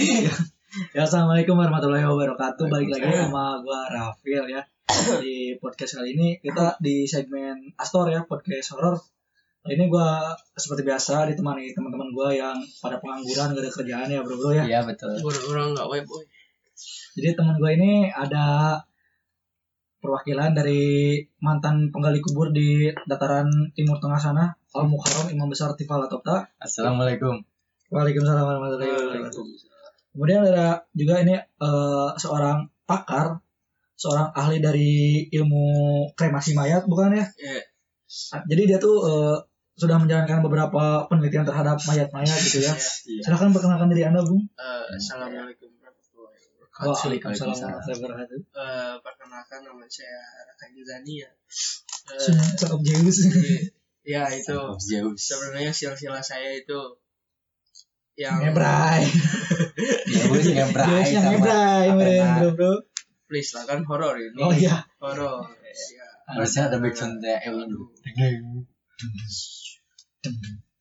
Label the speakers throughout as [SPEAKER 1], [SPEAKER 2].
[SPEAKER 1] ya, ya, assalamualaikum warahmatullahi wabarakatuh. Balik lagi sama gua Rafil ya. Di podcast kali ini kita di segmen Astor ya, podcast horor. Nah, ini gua seperti biasa ditemani teman-teman gua yang pada pengangguran gak ada kerjaan ya, Bro Bro ya.
[SPEAKER 2] Iya betul.
[SPEAKER 3] Orang-orang nggak web boy.
[SPEAKER 1] Jadi teman gua ini ada perwakilan dari mantan penggali kubur di dataran timur tengah sana, Al Mukarram Imam Besar Tifal Atopta.
[SPEAKER 2] Assalamualaikum.
[SPEAKER 1] Waalaikumsalam warahmatullahi wabarakatuh. Kemudian ada juga ini eh, seorang pakar, seorang ahli dari ilmu kremasi mayat, bukan ya?
[SPEAKER 3] Ya,
[SPEAKER 1] Jadi dia tuh eh, sudah menjalankan beberapa penelitian terhadap mayat-mayat gitu ya. Silahkan perkenalkan diri anda, Bung.
[SPEAKER 3] eh, Assalamualaikum warahmatullahi wabarakatuh.
[SPEAKER 1] Waalaikumsalam warahmatullahi wabarakatuh.
[SPEAKER 3] Eh, perkenalkan nama saya Raka Gizani ya.
[SPEAKER 1] Cakep Zeus.
[SPEAKER 3] jadi, ya itu sebenarnya silsilah saya itu yang
[SPEAKER 1] Ngebrai.
[SPEAKER 2] Zeus ngebrai
[SPEAKER 1] Zeus yang ngebrai, kemarin, bro, bro.
[SPEAKER 3] please lah kan horor ini.
[SPEAKER 1] Oh iya.
[SPEAKER 3] Horor. Ya.
[SPEAKER 2] Harusnya ada backsoundnya Ewan dulu.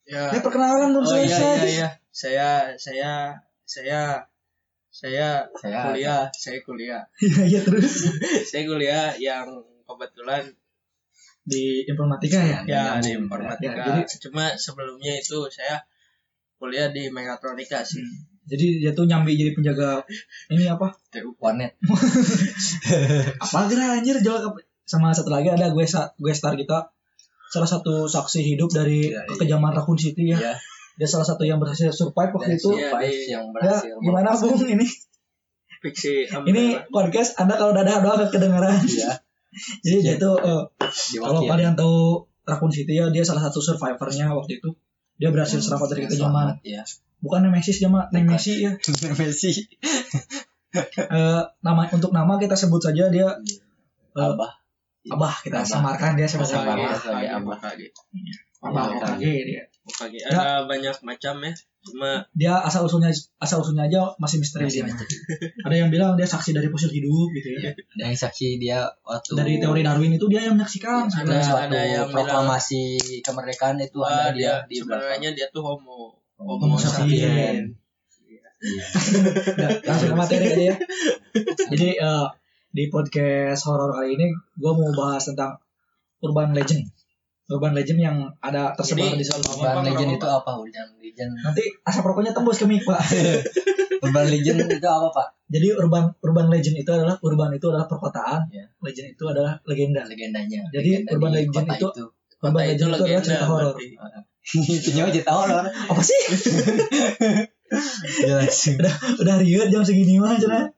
[SPEAKER 3] Ya.
[SPEAKER 1] Ya perkenalan belum
[SPEAKER 3] Oh iya
[SPEAKER 1] selesai.
[SPEAKER 3] iya iya. Saya saya saya saya
[SPEAKER 2] Saya
[SPEAKER 3] kuliah, saya kuliah.
[SPEAKER 1] Iya, iya terus.
[SPEAKER 3] saya kuliah yang kebetulan
[SPEAKER 1] Di informatika ya?
[SPEAKER 3] ya di informatika.
[SPEAKER 1] Ya, jadi-
[SPEAKER 3] Cuma sebelumnya itu saya kuliah di mekatronika sih.
[SPEAKER 1] Jadi dia tuh nyambi jadi penjaga ini apa?
[SPEAKER 3] TU.
[SPEAKER 2] Warnet.
[SPEAKER 1] Apa gerak anjir jual ke- sama satu lagi ada gue sa- gue star kita salah satu saksi hidup dari
[SPEAKER 2] Ya, iya.
[SPEAKER 1] kekejaman Raccoon City ya.
[SPEAKER 2] Ya.
[SPEAKER 1] Dia salah satu yang berhasil survive waktu
[SPEAKER 2] Dan
[SPEAKER 1] itu.
[SPEAKER 3] Iya,
[SPEAKER 2] Five
[SPEAKER 3] di-
[SPEAKER 2] yang
[SPEAKER 1] Ya,
[SPEAKER 2] berhasil.
[SPEAKER 1] gimana Bung ini?
[SPEAKER 3] Fiksi
[SPEAKER 1] Ini podcast Anda kalau dadah doang kedengaran.
[SPEAKER 2] Iya.
[SPEAKER 1] Jadi dia tuh eh, kalau kalian tahu Raccoon City ya dia salah satu survivornya waktu itu. Dia berhasil selamat dari kekejaman.
[SPEAKER 2] Ya.
[SPEAKER 1] Bukan Nemesis jama, Nemesis ya.
[SPEAKER 2] Messi.
[SPEAKER 1] Eh, nama untuk nama kita sebut saja dia eh,
[SPEAKER 2] Abah.
[SPEAKER 1] Abah kita
[SPEAKER 2] Abah.
[SPEAKER 1] samarkan dia sebagai
[SPEAKER 2] Abah.
[SPEAKER 1] Abah.
[SPEAKER 2] sebagai Abah.
[SPEAKER 3] Okage.
[SPEAKER 1] Abah
[SPEAKER 2] Iya,
[SPEAKER 1] Okage dia.
[SPEAKER 3] Okage.
[SPEAKER 1] Ya.
[SPEAKER 3] Ada banyak macam ya. Cuma
[SPEAKER 1] dia asal usulnya asal usulnya aja masih misteri
[SPEAKER 2] Masih misteri.
[SPEAKER 1] Ada yang bilang dia saksi dari fosil hidup gitu ya.
[SPEAKER 2] Ada yang saksi dia waktu
[SPEAKER 1] Dari teori Darwin itu dia yang menyaksikan.
[SPEAKER 3] Ada-
[SPEAKER 2] suatu
[SPEAKER 3] ada yang
[SPEAKER 2] proklamasi kemerdekaan itu ada
[SPEAKER 3] dia
[SPEAKER 2] dia di belakang.
[SPEAKER 3] sebenarnya dia tuh homo.
[SPEAKER 1] Homo
[SPEAKER 3] Homo
[SPEAKER 1] sapien.
[SPEAKER 3] sapien.
[SPEAKER 1] Udah, langsung ke materi aja ya. Jadi eh, di podcast horor kali ini gue mau bahas tentang urban legend. Urban legend yang ada tersebar
[SPEAKER 3] Ini
[SPEAKER 1] di seluruh.
[SPEAKER 2] Urban
[SPEAKER 3] Apa,
[SPEAKER 2] Legend
[SPEAKER 3] apa,
[SPEAKER 2] itu apa? Urban Legend.
[SPEAKER 1] Nanti asap rokoknya tembus ke mic pak.
[SPEAKER 2] Urban Legend itu apa Pak?
[SPEAKER 1] Jadi urban urban legend itu adalah urban itu adalah perkotaan.
[SPEAKER 2] Iya.
[SPEAKER 1] Legend itu adalah legenda.
[SPEAKER 2] Legendanya.
[SPEAKER 1] Jadi
[SPEAKER 2] Legenda
[SPEAKER 1] Urban
[SPEAKER 2] di
[SPEAKER 1] Legend
[SPEAKER 2] kota
[SPEAKER 1] itu- Urban legend itu adalah
[SPEAKER 3] legenda
[SPEAKER 1] cerita horor.
[SPEAKER 3] berarti.
[SPEAKER 2] itu nyawa cerita horor.
[SPEAKER 1] Apa sih?
[SPEAKER 2] Ya langsung.
[SPEAKER 1] Udah riut jam segini mah cenah.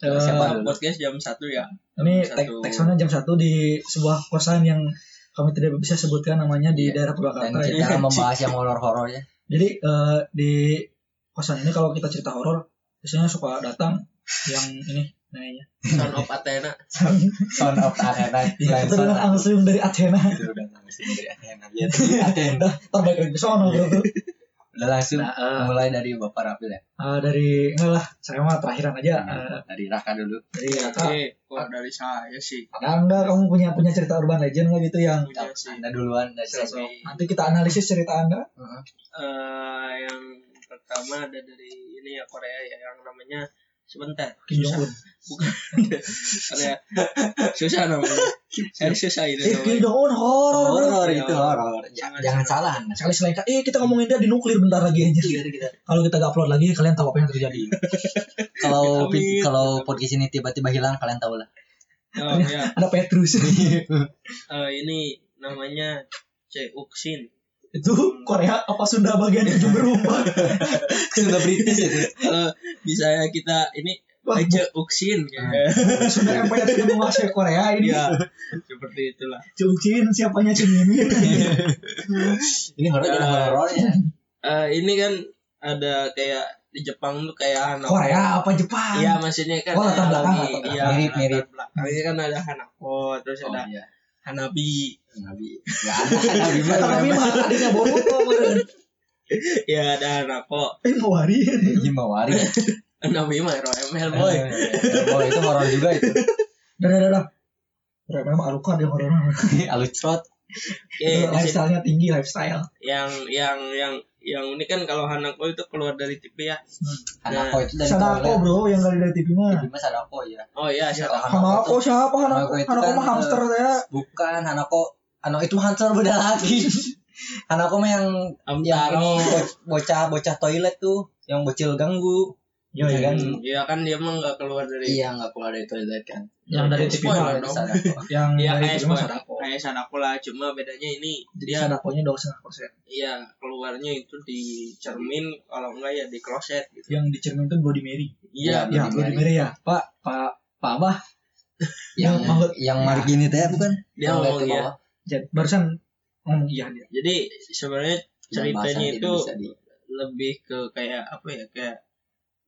[SPEAKER 1] Eh,
[SPEAKER 2] Siapa?
[SPEAKER 3] Kita podcast jam 1 ya.
[SPEAKER 1] Ini tek
[SPEAKER 3] satu.
[SPEAKER 1] teksonnya jam 1 di sebuah kosan yang kami tidak bisa sebutkan namanya di
[SPEAKER 2] Iya.
[SPEAKER 1] daerah
[SPEAKER 2] Dan
[SPEAKER 1] Purwakarta.
[SPEAKER 2] kita
[SPEAKER 1] ya.
[SPEAKER 2] membahas yang horor-horor ya.
[SPEAKER 1] Jadi eh, di kosan ini kalau kita cerita horor biasanya suka datang yang ini namanya.
[SPEAKER 3] Son of Athena.
[SPEAKER 2] Son of Athena.
[SPEAKER 1] Ya,
[SPEAKER 2] Selain
[SPEAKER 1] itu
[SPEAKER 2] Son
[SPEAKER 1] dengan
[SPEAKER 2] of
[SPEAKER 1] langsung dari Athena.
[SPEAKER 2] itu udah langsung dari Athena. Ya, Athena.
[SPEAKER 1] Terbaik lagi ke sono bro.
[SPEAKER 2] Udah langsung
[SPEAKER 1] Nah, eh,
[SPEAKER 2] mulai dari Bapak Rapil ya.
[SPEAKER 1] eh, dari enggak lah, saya mah terakhiran aja eh,
[SPEAKER 2] Dari Raka dulu.
[SPEAKER 1] dari Raka.
[SPEAKER 3] Oke, kok dari saya sih.
[SPEAKER 1] Ada enggak kamu punya punya cerita urban legend nggak gitu yang
[SPEAKER 3] Punya sih.
[SPEAKER 2] Anda duluan dari sini.
[SPEAKER 1] nanti kita analisis cerita anda?
[SPEAKER 3] Eh, yang pertama ada dari ini ya Korea ya yang namanya sebentar susah bukan Korea susah namanya saya susah itu
[SPEAKER 1] Eh, bro.
[SPEAKER 2] Horor
[SPEAKER 3] Ya,
[SPEAKER 2] itu. Ja-
[SPEAKER 3] sangat
[SPEAKER 2] Jangan
[SPEAKER 3] horor.
[SPEAKER 2] salah.
[SPEAKER 1] Sekali selain eh kita ngomongin dia di nuklir bentar lagi aja. Kalau kita gak upload lagi kalian tahu apa yang terjadi.
[SPEAKER 2] Kalau kalau podcast ini tiba-tiba hilang kalian tahu lah.
[SPEAKER 3] oh ya
[SPEAKER 1] Ada Petrus.
[SPEAKER 3] Eh, ini namanya Cheuksin
[SPEAKER 1] itu Korea apa Sunda bagian ujung berubah.
[SPEAKER 2] Sudah British itu.
[SPEAKER 3] kalau bisa ya kita ini
[SPEAKER 1] Wah,
[SPEAKER 3] Cheuksin ya
[SPEAKER 1] Sunda Empire sudah menguasai Korea ini.
[SPEAKER 3] ya seperti itulah
[SPEAKER 1] Cucin siapanya Cumin.
[SPEAKER 2] Ini horor
[SPEAKER 3] Ya.
[SPEAKER 2] ada horornya.
[SPEAKER 3] Eh, ini kan ada kayak di Jepang tuh kayak Hanako.
[SPEAKER 1] Korea apa Jepang?
[SPEAKER 3] Iya maksudnya kan
[SPEAKER 1] Oh, latar
[SPEAKER 3] ada
[SPEAKER 1] belakang,
[SPEAKER 3] lagi,
[SPEAKER 1] latar belakang.
[SPEAKER 3] iya,
[SPEAKER 2] Mirip, mirip.
[SPEAKER 3] belakangnya kan ada Hanako, terus
[SPEAKER 2] Oh
[SPEAKER 3] ada
[SPEAKER 2] iya.
[SPEAKER 3] Hanabi.
[SPEAKER 2] Nabi. Enggak ada Nabi mah.
[SPEAKER 1] Tapi mah adiknya Boruto meureun.
[SPEAKER 3] Ya ada Hanako.
[SPEAKER 1] Eh Mawari.
[SPEAKER 2] Ini mawari.
[SPEAKER 3] Hanabi mah hero ML boy.
[SPEAKER 2] Oh, itu horor juga itu.
[SPEAKER 1] Dah dah dah, dah. Korea memang alukan dia Korea mah.
[SPEAKER 2] Alucrot.
[SPEAKER 3] Oke,
[SPEAKER 1] lifestyle-nya tinggi lifestyle.
[SPEAKER 3] yang yang yang yang unik kan kalau Hanako itu keluar dari TV ya.
[SPEAKER 2] Hanako itu dari
[SPEAKER 1] Sadako
[SPEAKER 2] toilet.
[SPEAKER 1] bro yang dari dari TV mah.
[SPEAKER 2] Jadi mah Sadako ya.
[SPEAKER 3] Oh iya,
[SPEAKER 2] Ya,
[SPEAKER 3] siapa?
[SPEAKER 1] Hanako siapa Hanako?
[SPEAKER 2] Hanako itu
[SPEAKER 1] Hanako
[SPEAKER 2] kan,
[SPEAKER 1] mah hamster ya.
[SPEAKER 2] Bukan Hanako. Hanako itu hamster beda lagi. Hanako mah yang yang
[SPEAKER 3] Amtaro.
[SPEAKER 2] ini bo- bocah bocah toilet tuh yang bocil ganggu.
[SPEAKER 1] Iya
[SPEAKER 2] Iya kan?
[SPEAKER 3] Hmm, Iya kan dia mah nggak keluar dari
[SPEAKER 2] Iya nggak keluar dari toilet kan.
[SPEAKER 1] Yang dari TV
[SPEAKER 3] Spoiler
[SPEAKER 1] mah.
[SPEAKER 3] dong.
[SPEAKER 1] Yang
[SPEAKER 3] Iya
[SPEAKER 1] dari mah
[SPEAKER 3] Sadako. Kayak Sadako lah, cuma bedanya ini
[SPEAKER 1] Jadi
[SPEAKER 3] dia
[SPEAKER 1] Sadakonya setengah persen.
[SPEAKER 3] iya keluarnya itu di cermin kalau enggak ya di kloset gitu.
[SPEAKER 1] Yang di cermin itu Bloody Mary.
[SPEAKER 3] Iya,
[SPEAKER 1] Ya,
[SPEAKER 2] Bloody
[SPEAKER 1] Bloody
[SPEAKER 2] Mary.
[SPEAKER 1] Ya. Pak, Pak, Pak Abah.
[SPEAKER 2] yang
[SPEAKER 1] Yang
[SPEAKER 2] yang margini teh bukan?
[SPEAKER 3] dia
[SPEAKER 2] Yang
[SPEAKER 3] ngomong iya.
[SPEAKER 1] Jadi, barusan ngomong iya dia.
[SPEAKER 3] Jadi sebenarnya ceritanya itu lebih ke kayak apa ya kayak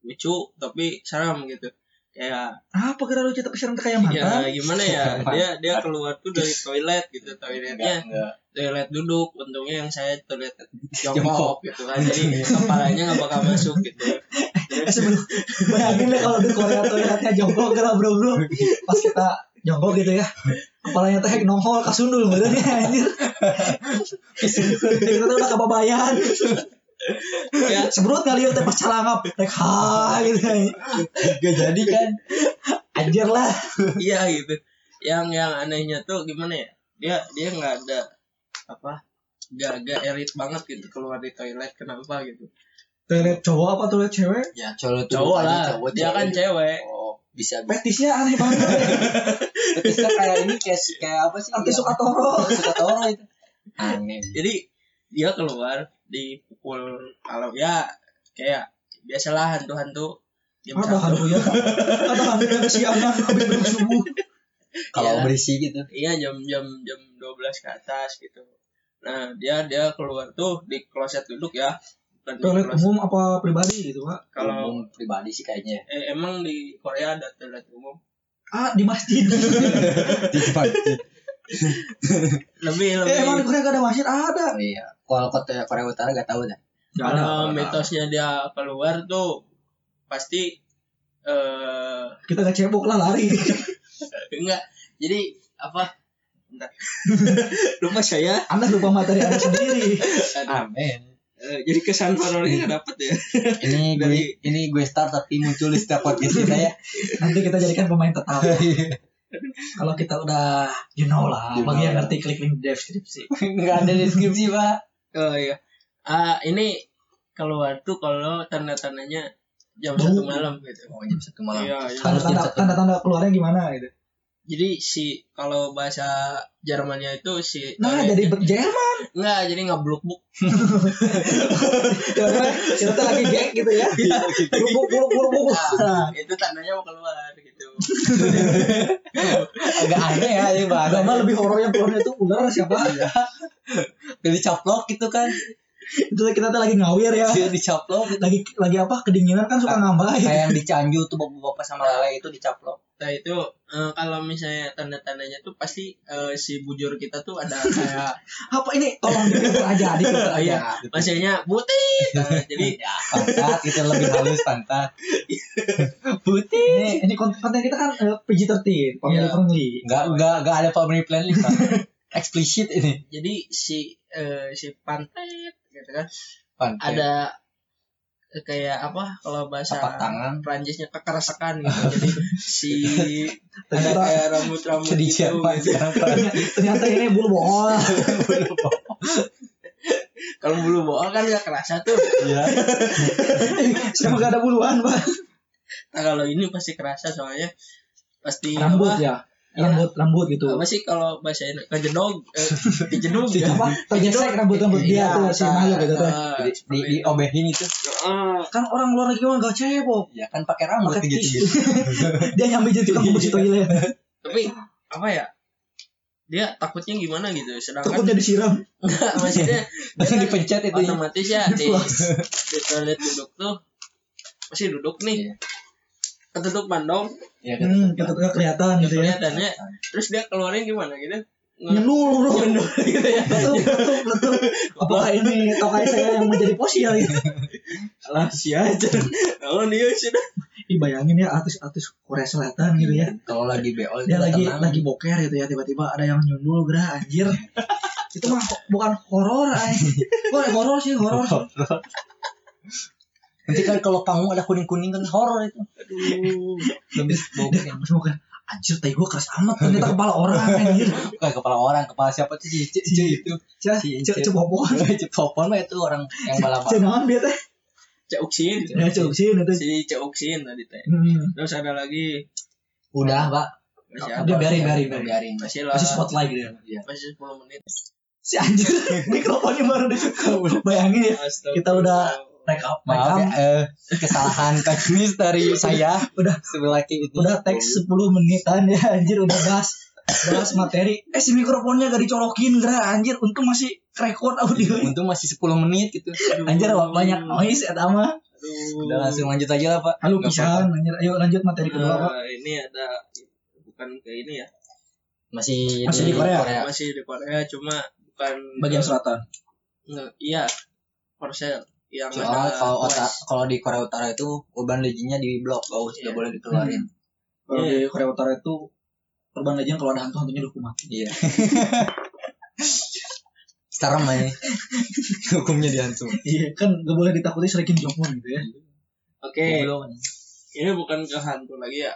[SPEAKER 3] lucu tapi seram gitu kayak
[SPEAKER 1] Apa kira lu cerita keseran kayak
[SPEAKER 3] ya
[SPEAKER 1] mantan?
[SPEAKER 3] gimana ya dia dia keluar tuh dari toilet gitu toiletnya
[SPEAKER 2] enggak.
[SPEAKER 3] toilet duduk untungnya yang saya toilet
[SPEAKER 2] Jongkok.
[SPEAKER 3] gitu kan jadi kepalanya nggak bakal masuk gitu
[SPEAKER 1] Eh, sebelum bayangin deh kalau di Korea toiletnya jongkok kira bro bro. Pas kita jongkok gitu ya. Kepalanya teh nongol kasundul bener ya anjir. Kita tuh udah kebabayan.
[SPEAKER 3] Ya
[SPEAKER 1] Sebrut kali ya pas calangap. Rek ha gitu.
[SPEAKER 2] Gak jadi kan?
[SPEAKER 1] Anjir lah.
[SPEAKER 3] iya gitu yang yang anehnya tuh gimana ya dia dia nggak ada apa gak gak elit banget gitu keluar di toilet kenapa gitu
[SPEAKER 1] Toilet cowok apa toilet cewek?
[SPEAKER 2] Ya cowok
[SPEAKER 3] cowok lah
[SPEAKER 2] cowok,
[SPEAKER 3] dia kan cewek
[SPEAKER 2] Oh, bisa bisa.
[SPEAKER 1] Petisnya aneh banget.
[SPEAKER 2] Bisa kayak ini kayak kayak apa sih?
[SPEAKER 1] Artis
[SPEAKER 2] Yang-
[SPEAKER 1] suka toro.
[SPEAKER 2] suka toro itu. Aneh.
[SPEAKER 3] jadi dia keluar dipukul kalau ya kayak biasalah hantu-hantu jam
[SPEAKER 1] Ada
[SPEAKER 3] satu
[SPEAKER 1] hantu ya. Ada hantu yang kesiangan habis beduk subuh.
[SPEAKER 2] Kalau
[SPEAKER 3] Iya.
[SPEAKER 2] berisi gitu.
[SPEAKER 3] iya jam jam jam 12 ke atas gitu nah dia dia keluar tuh di kloset duduk ya bukan
[SPEAKER 1] Toilet
[SPEAKER 3] kloset.
[SPEAKER 1] umum apa pribadi gitu, Pak?
[SPEAKER 3] kalau
[SPEAKER 2] Umum pribadi sih kayaknya.
[SPEAKER 3] eh, emang di Korea ada toilet umum
[SPEAKER 1] Ah, di masjid.
[SPEAKER 2] Di masjid.
[SPEAKER 3] lebih
[SPEAKER 1] eh,
[SPEAKER 3] lebih
[SPEAKER 1] emang di Korea gak ada masjid? Ada.
[SPEAKER 2] Iya. Kalau kota Korea Utara gak tahu dah.
[SPEAKER 1] Gak ada.
[SPEAKER 3] kalau mitosnya dia keluar tuh pasti eh
[SPEAKER 1] Kita gak cebok lah lari.
[SPEAKER 3] enggak jadi apa Bentar. lupa saya
[SPEAKER 1] Anda lupa materi Anda sendiri.
[SPEAKER 2] Amin.
[SPEAKER 3] Eh, jadi kesan horornya nggak dapet ya
[SPEAKER 2] Ini gue
[SPEAKER 3] Dari-
[SPEAKER 2] ini gue start tapi muncul di setiap podcast kita ya.
[SPEAKER 1] Nanti kita jadikan pemain tetap. Kalau kita udah, you know lah.
[SPEAKER 2] You
[SPEAKER 1] Bagi
[SPEAKER 2] know
[SPEAKER 1] yang ngerti klik link deskripsi.
[SPEAKER 2] Enggak ada deskripsi, Pak.
[SPEAKER 3] oh iya ah ini keluar tuh kalau tanda-tandanya jam satu malam gitu
[SPEAKER 2] Oh, jam satu malam.
[SPEAKER 3] Iya, iya.
[SPEAKER 1] Tanda-tanda
[SPEAKER 2] satu.
[SPEAKER 1] tanda-tanda keluarnya gimana gitu.
[SPEAKER 3] jadi si kalau bahasa Jermannya itu si
[SPEAKER 1] Nah, jadi Jerman.
[SPEAKER 3] enggak jadi nggak bluk buk
[SPEAKER 1] Karena kita lagi geng gitu ya. Buru buru buru buru. Nah,
[SPEAKER 3] itu tandanya mau keluar gitu
[SPEAKER 2] Agak aneh ya ini, Pak.
[SPEAKER 1] Agama lebih horor yang keluarnya tuh ular siapa?
[SPEAKER 2] Jadi caplok gitu kan.
[SPEAKER 1] Itu kita tuh lagi ngawir ya.
[SPEAKER 2] Dia dicaplok gitu.
[SPEAKER 1] Lagi lagi apa? Kedinginan kan suka ngambah ya.
[SPEAKER 2] Kayak yang di Canju tuh bapak-bapak sama lele itu dicaplok.
[SPEAKER 3] nah itu eh, kalau misalnya tanda-tandanya tuh pasti eh, si bujur kita tuh ada kayak
[SPEAKER 1] Apa ini? Tolong dipikir aja, dipikir aja.
[SPEAKER 3] Iya. maksudnya butit Nah, jadi
[SPEAKER 2] Ya, pantat gitu lebih halus pantat. Putih.
[SPEAKER 1] Ini, ini konten, konten kita kan uh, PG-13, family
[SPEAKER 3] Iya.
[SPEAKER 1] friendly.
[SPEAKER 2] Enggak enggak enggak ada family planning, Pak. Explicit ini.
[SPEAKER 3] jadi si eh, si pantet gitu kan
[SPEAKER 2] Pantat.
[SPEAKER 3] ada kayak apa kalau bahasa
[SPEAKER 2] Tapak tangan.
[SPEAKER 3] Prancisnya kekeresekan gitu jadi si ada kayak rambut-rambut gitu, gitu.
[SPEAKER 1] ternyata ini bulu bohong.
[SPEAKER 3] kalau bulu bool kan gak kerasa tuh
[SPEAKER 2] Iya.
[SPEAKER 1] Siapa gak ada buluan, Pak?
[SPEAKER 3] nah kalau ini pasti kerasa soalnya pasti
[SPEAKER 1] Rambut
[SPEAKER 3] apa,
[SPEAKER 1] ya. Rambut, rambut gitu.
[SPEAKER 3] apa sih kalau bahasa ini kejedog eh, kejedog
[SPEAKER 1] Si
[SPEAKER 3] ya
[SPEAKER 1] apa? Tergesek rambut-rambut dia
[SPEAKER 3] Iya,
[SPEAKER 1] tuh si makhluk gitu tuh.
[SPEAKER 2] Di, di, diobehin itu.
[SPEAKER 3] ah,
[SPEAKER 1] Kan orang luar negeri mah gak cebok.
[SPEAKER 2] Ya kan pakai rambut
[SPEAKER 1] Pakai
[SPEAKER 2] gitu gitu.
[SPEAKER 1] Dia nyambi jadi tukang bersih toilet.
[SPEAKER 3] tapi apa ya dia takutnya gimana gitu sedangkan
[SPEAKER 1] Takutnya disiram.
[SPEAKER 3] Enggak, maksudnya dia kan
[SPEAKER 2] dipencet itu. ya.
[SPEAKER 3] otomatis ya di, di toilet duduk tuh masih duduk nih Bandong
[SPEAKER 2] Iya kan.
[SPEAKER 1] Hmm, kita tuh kelihatan gitu ya.
[SPEAKER 3] kelihatannya terus dia keluarin gimana gitu
[SPEAKER 1] bro.
[SPEAKER 3] Nyendul gitu ya.
[SPEAKER 1] Apakah ini tokai saya yang menjadi posil gitu?
[SPEAKER 3] lah si aja oh dia sudah
[SPEAKER 1] Ih, bayangin ya artis-artis Korea Selatan gitu ya.
[SPEAKER 2] Kalau lagi BO
[SPEAKER 1] Dia lagi
[SPEAKER 2] tenang.
[SPEAKER 1] lagi boker gitu ya tiba-tiba ada yang nyundul gerah anjir. itu mah bukan horor anjing. Wah, horor sih, horor.
[SPEAKER 2] Nanti kan kalau kamu ada kuning-kuning kan horor itu.
[SPEAKER 3] Aduh.
[SPEAKER 2] Lebih bau
[SPEAKER 1] pas makan, anjir tai gua keras amat ternyata kepala orang anjir.
[SPEAKER 2] Bukan kepala orang, kepala siapa tuh si Ice itu. Si
[SPEAKER 1] cek,
[SPEAKER 2] Ice.
[SPEAKER 1] cek popon.
[SPEAKER 2] Ice Popon mah itu orang yang balap.
[SPEAKER 1] Cek naon dia teh?
[SPEAKER 3] Ceuksin.
[SPEAKER 1] Ya cek sih itu.
[SPEAKER 3] Si Ceuksin tadi teh.
[SPEAKER 1] Hmm.
[SPEAKER 3] Terus ada lagi
[SPEAKER 2] Udah, Pak.
[SPEAKER 3] ada.
[SPEAKER 1] biarin, biarin, biarin.
[SPEAKER 3] Masih lah.
[SPEAKER 1] Masih spotlight gitu ya.
[SPEAKER 3] Masih 10 menit.
[SPEAKER 1] Si anjir, mikrofonnya baru dibuka. Bayangin ya, kita udah take up,
[SPEAKER 2] Maaf
[SPEAKER 1] up.
[SPEAKER 2] ya, eh, kesalahan teknis dari saya.
[SPEAKER 1] Udah.
[SPEAKER 2] sebelah itu.
[SPEAKER 1] udah teks 10 menitan ya anjir udah bahas bahas materi eh si mikrofonnya gak dicolokin gara anjir untung masih record audio
[SPEAKER 2] Untung masih 10 menit gitu.
[SPEAKER 1] anjir banyak noise eta mah
[SPEAKER 3] Aduh.
[SPEAKER 2] Udah langsung lanjut aja lah, Pak.
[SPEAKER 1] halo
[SPEAKER 2] Nggak
[SPEAKER 1] pisan anjir ayo lanjut materi kedua pak
[SPEAKER 3] Nah, ini ada bukan ke ini ya.
[SPEAKER 2] Masih,
[SPEAKER 1] Masih di Korea?
[SPEAKER 3] Masih di Korea cuma bukan
[SPEAKER 1] bagian selatan
[SPEAKER 3] Nge- iya. Korsel yang
[SPEAKER 2] Soalnya
[SPEAKER 3] ada
[SPEAKER 2] kalau otak kalau di Korea Utara itu Urban Legend-nya di blok, oh sudah
[SPEAKER 3] Iya.
[SPEAKER 2] boleh dikeluarin.
[SPEAKER 1] kalau
[SPEAKER 3] Iya.
[SPEAKER 1] di Korea Utara itu Urban Legend kalau ada hantu-hantunya udah mati
[SPEAKER 2] Iya. Serem aja. Hukumnya dihantu.
[SPEAKER 1] iya kan gak boleh ditakuti Jong Un gitu ya
[SPEAKER 3] Oke,
[SPEAKER 2] Belum.
[SPEAKER 3] ini bukan ke hantu lagi ya.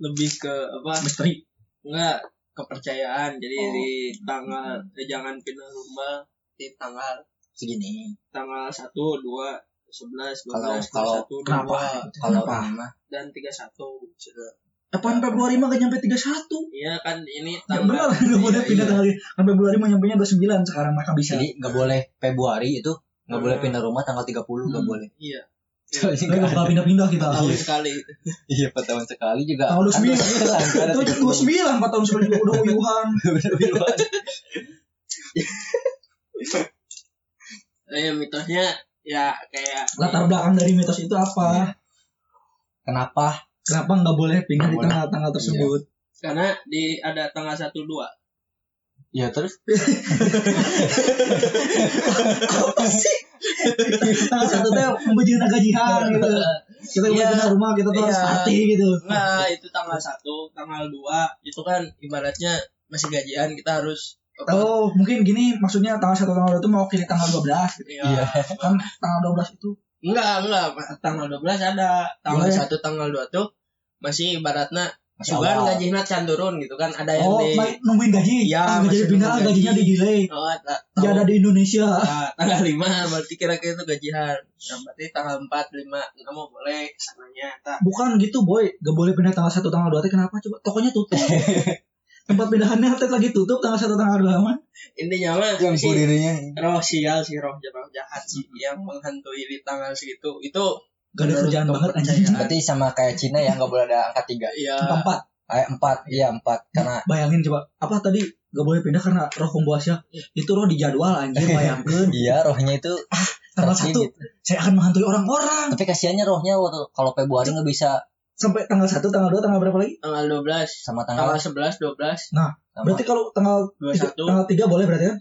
[SPEAKER 3] Lebih ke apa?
[SPEAKER 1] misteri
[SPEAKER 3] Enggak kepercayaan. Jadi
[SPEAKER 1] Oh.
[SPEAKER 3] di tanggal eh, jangan pindah rumah di tanggal
[SPEAKER 2] Segini.
[SPEAKER 3] tanggal 1 2 11 12
[SPEAKER 2] Kalau-
[SPEAKER 3] 21
[SPEAKER 1] kenapa
[SPEAKER 3] 22
[SPEAKER 2] Kalau
[SPEAKER 1] Kenapa?
[SPEAKER 2] ini mah
[SPEAKER 3] dan 31 sudah.
[SPEAKER 1] Apaan Februari mah gak nyampe 31
[SPEAKER 3] Iya kan ini
[SPEAKER 1] Ya benar, gak boleh
[SPEAKER 3] Iya,
[SPEAKER 1] pindah
[SPEAKER 3] iya.
[SPEAKER 1] tanggal Kan Februari mah nyampe 29 sekarang maka bisa
[SPEAKER 2] jadi nggak boleh Februari itu nggak boleh
[SPEAKER 3] Hmm.
[SPEAKER 2] pindah rumah tanggal 30 nggak
[SPEAKER 1] Hmm.
[SPEAKER 2] boleh.
[SPEAKER 3] Iya.
[SPEAKER 2] Soalnya
[SPEAKER 1] Gak
[SPEAKER 2] nggak
[SPEAKER 1] bakal pindah-pindah kita
[SPEAKER 3] Tahun sekali.
[SPEAKER 2] Iya, empat tahun sekali juga.
[SPEAKER 1] Tahun
[SPEAKER 2] Kan
[SPEAKER 1] 29.
[SPEAKER 2] sembilan, kan ada
[SPEAKER 1] Itu
[SPEAKER 2] tiga
[SPEAKER 1] dua
[SPEAKER 2] puluh.
[SPEAKER 1] sembilan empat tahun sebelum udah uyuhan.
[SPEAKER 3] Eh mitosnya ya kayak
[SPEAKER 1] Latar belakang dari mitos itu apa?
[SPEAKER 2] Kenapa?
[SPEAKER 1] Kenapa nggak boleh pindah di tanggal-tanggal tersebut?
[SPEAKER 3] karena di ada tanggal 1 2.
[SPEAKER 2] Ya terus
[SPEAKER 1] Apa sih? tanggal satu teh membujur gajian gitu. Kita
[SPEAKER 3] Iya.
[SPEAKER 1] pindah rumah kita tuh harus
[SPEAKER 3] Iya.
[SPEAKER 1] mati gitu.
[SPEAKER 3] Nah, itu tanggal 1, tanggal 2 itu kan ibaratnya masih gajian kita harus
[SPEAKER 1] Oh mungkin gini maksudnya tanggal satu tanggal dua itu mewakili tanggal 12 gitu.
[SPEAKER 3] Iya.
[SPEAKER 1] Kan tanggal 12 itu
[SPEAKER 3] Enggak, enggak. Tanggal 12 ada. Tanggal
[SPEAKER 1] Boleh.
[SPEAKER 3] 1, tanggal 2 tuh masih ibaratnya
[SPEAKER 2] awal.
[SPEAKER 3] gajinya can turun gitu kan. Ada yang
[SPEAKER 1] oh
[SPEAKER 3] di
[SPEAKER 1] nungguin gaji.
[SPEAKER 3] Iya,
[SPEAKER 1] Ah, nggak jadi pindah
[SPEAKER 3] nungguin
[SPEAKER 1] gajinya
[SPEAKER 3] gaji.
[SPEAKER 1] di delay.
[SPEAKER 3] Oh,
[SPEAKER 1] Tidak ada di Indonesia.
[SPEAKER 3] Nah, tanggal 5 berarti kira-kira itu gajian. Nah, berarti tanggal 4, 5 kamu boleh ke sananya. Tak.
[SPEAKER 1] Bukan gitu boy, gak boleh pindah tanggal satu tanggal dua. teh kenapa coba? Tokonya tutup. Tempat pindahannya teh lagi tutup tanggal satu tanggal dua mah.
[SPEAKER 3] Intinya mah
[SPEAKER 2] yang
[SPEAKER 3] sih
[SPEAKER 2] dirinya
[SPEAKER 3] roh sial sih roh roh jahat sih yang menghantui di tanggal segitu. Itu
[SPEAKER 1] Gak ada kerjaan banget anjing.
[SPEAKER 3] kepercayaan.
[SPEAKER 2] berarti sama kayak Cina yang nggak boleh ada angka tiga
[SPEAKER 3] Iya.
[SPEAKER 1] Angka empat.
[SPEAKER 2] eh empat iya empat karena
[SPEAKER 1] Bayangin coba apa tadi gak boleh pindah karena roh pembuasnya itu roh di jadwal anjir bayangkan
[SPEAKER 2] iya rohnya itu
[SPEAKER 1] tanggal
[SPEAKER 2] Pasti
[SPEAKER 1] satu
[SPEAKER 2] gitu.
[SPEAKER 1] saya akan menghantui orang-orang
[SPEAKER 2] tapi kasihannya rohnya waktu kalau Februari nggak bisa
[SPEAKER 1] sampai tanggal satu tanggal dua tanggal berapa lagi?
[SPEAKER 3] Tanggal 12,
[SPEAKER 2] sama tanggal
[SPEAKER 3] tanggal 11, 12,
[SPEAKER 2] sama.
[SPEAKER 1] berarti kalau tanggal tiga,
[SPEAKER 3] 21.
[SPEAKER 1] tanggal tiga boleh berarti kan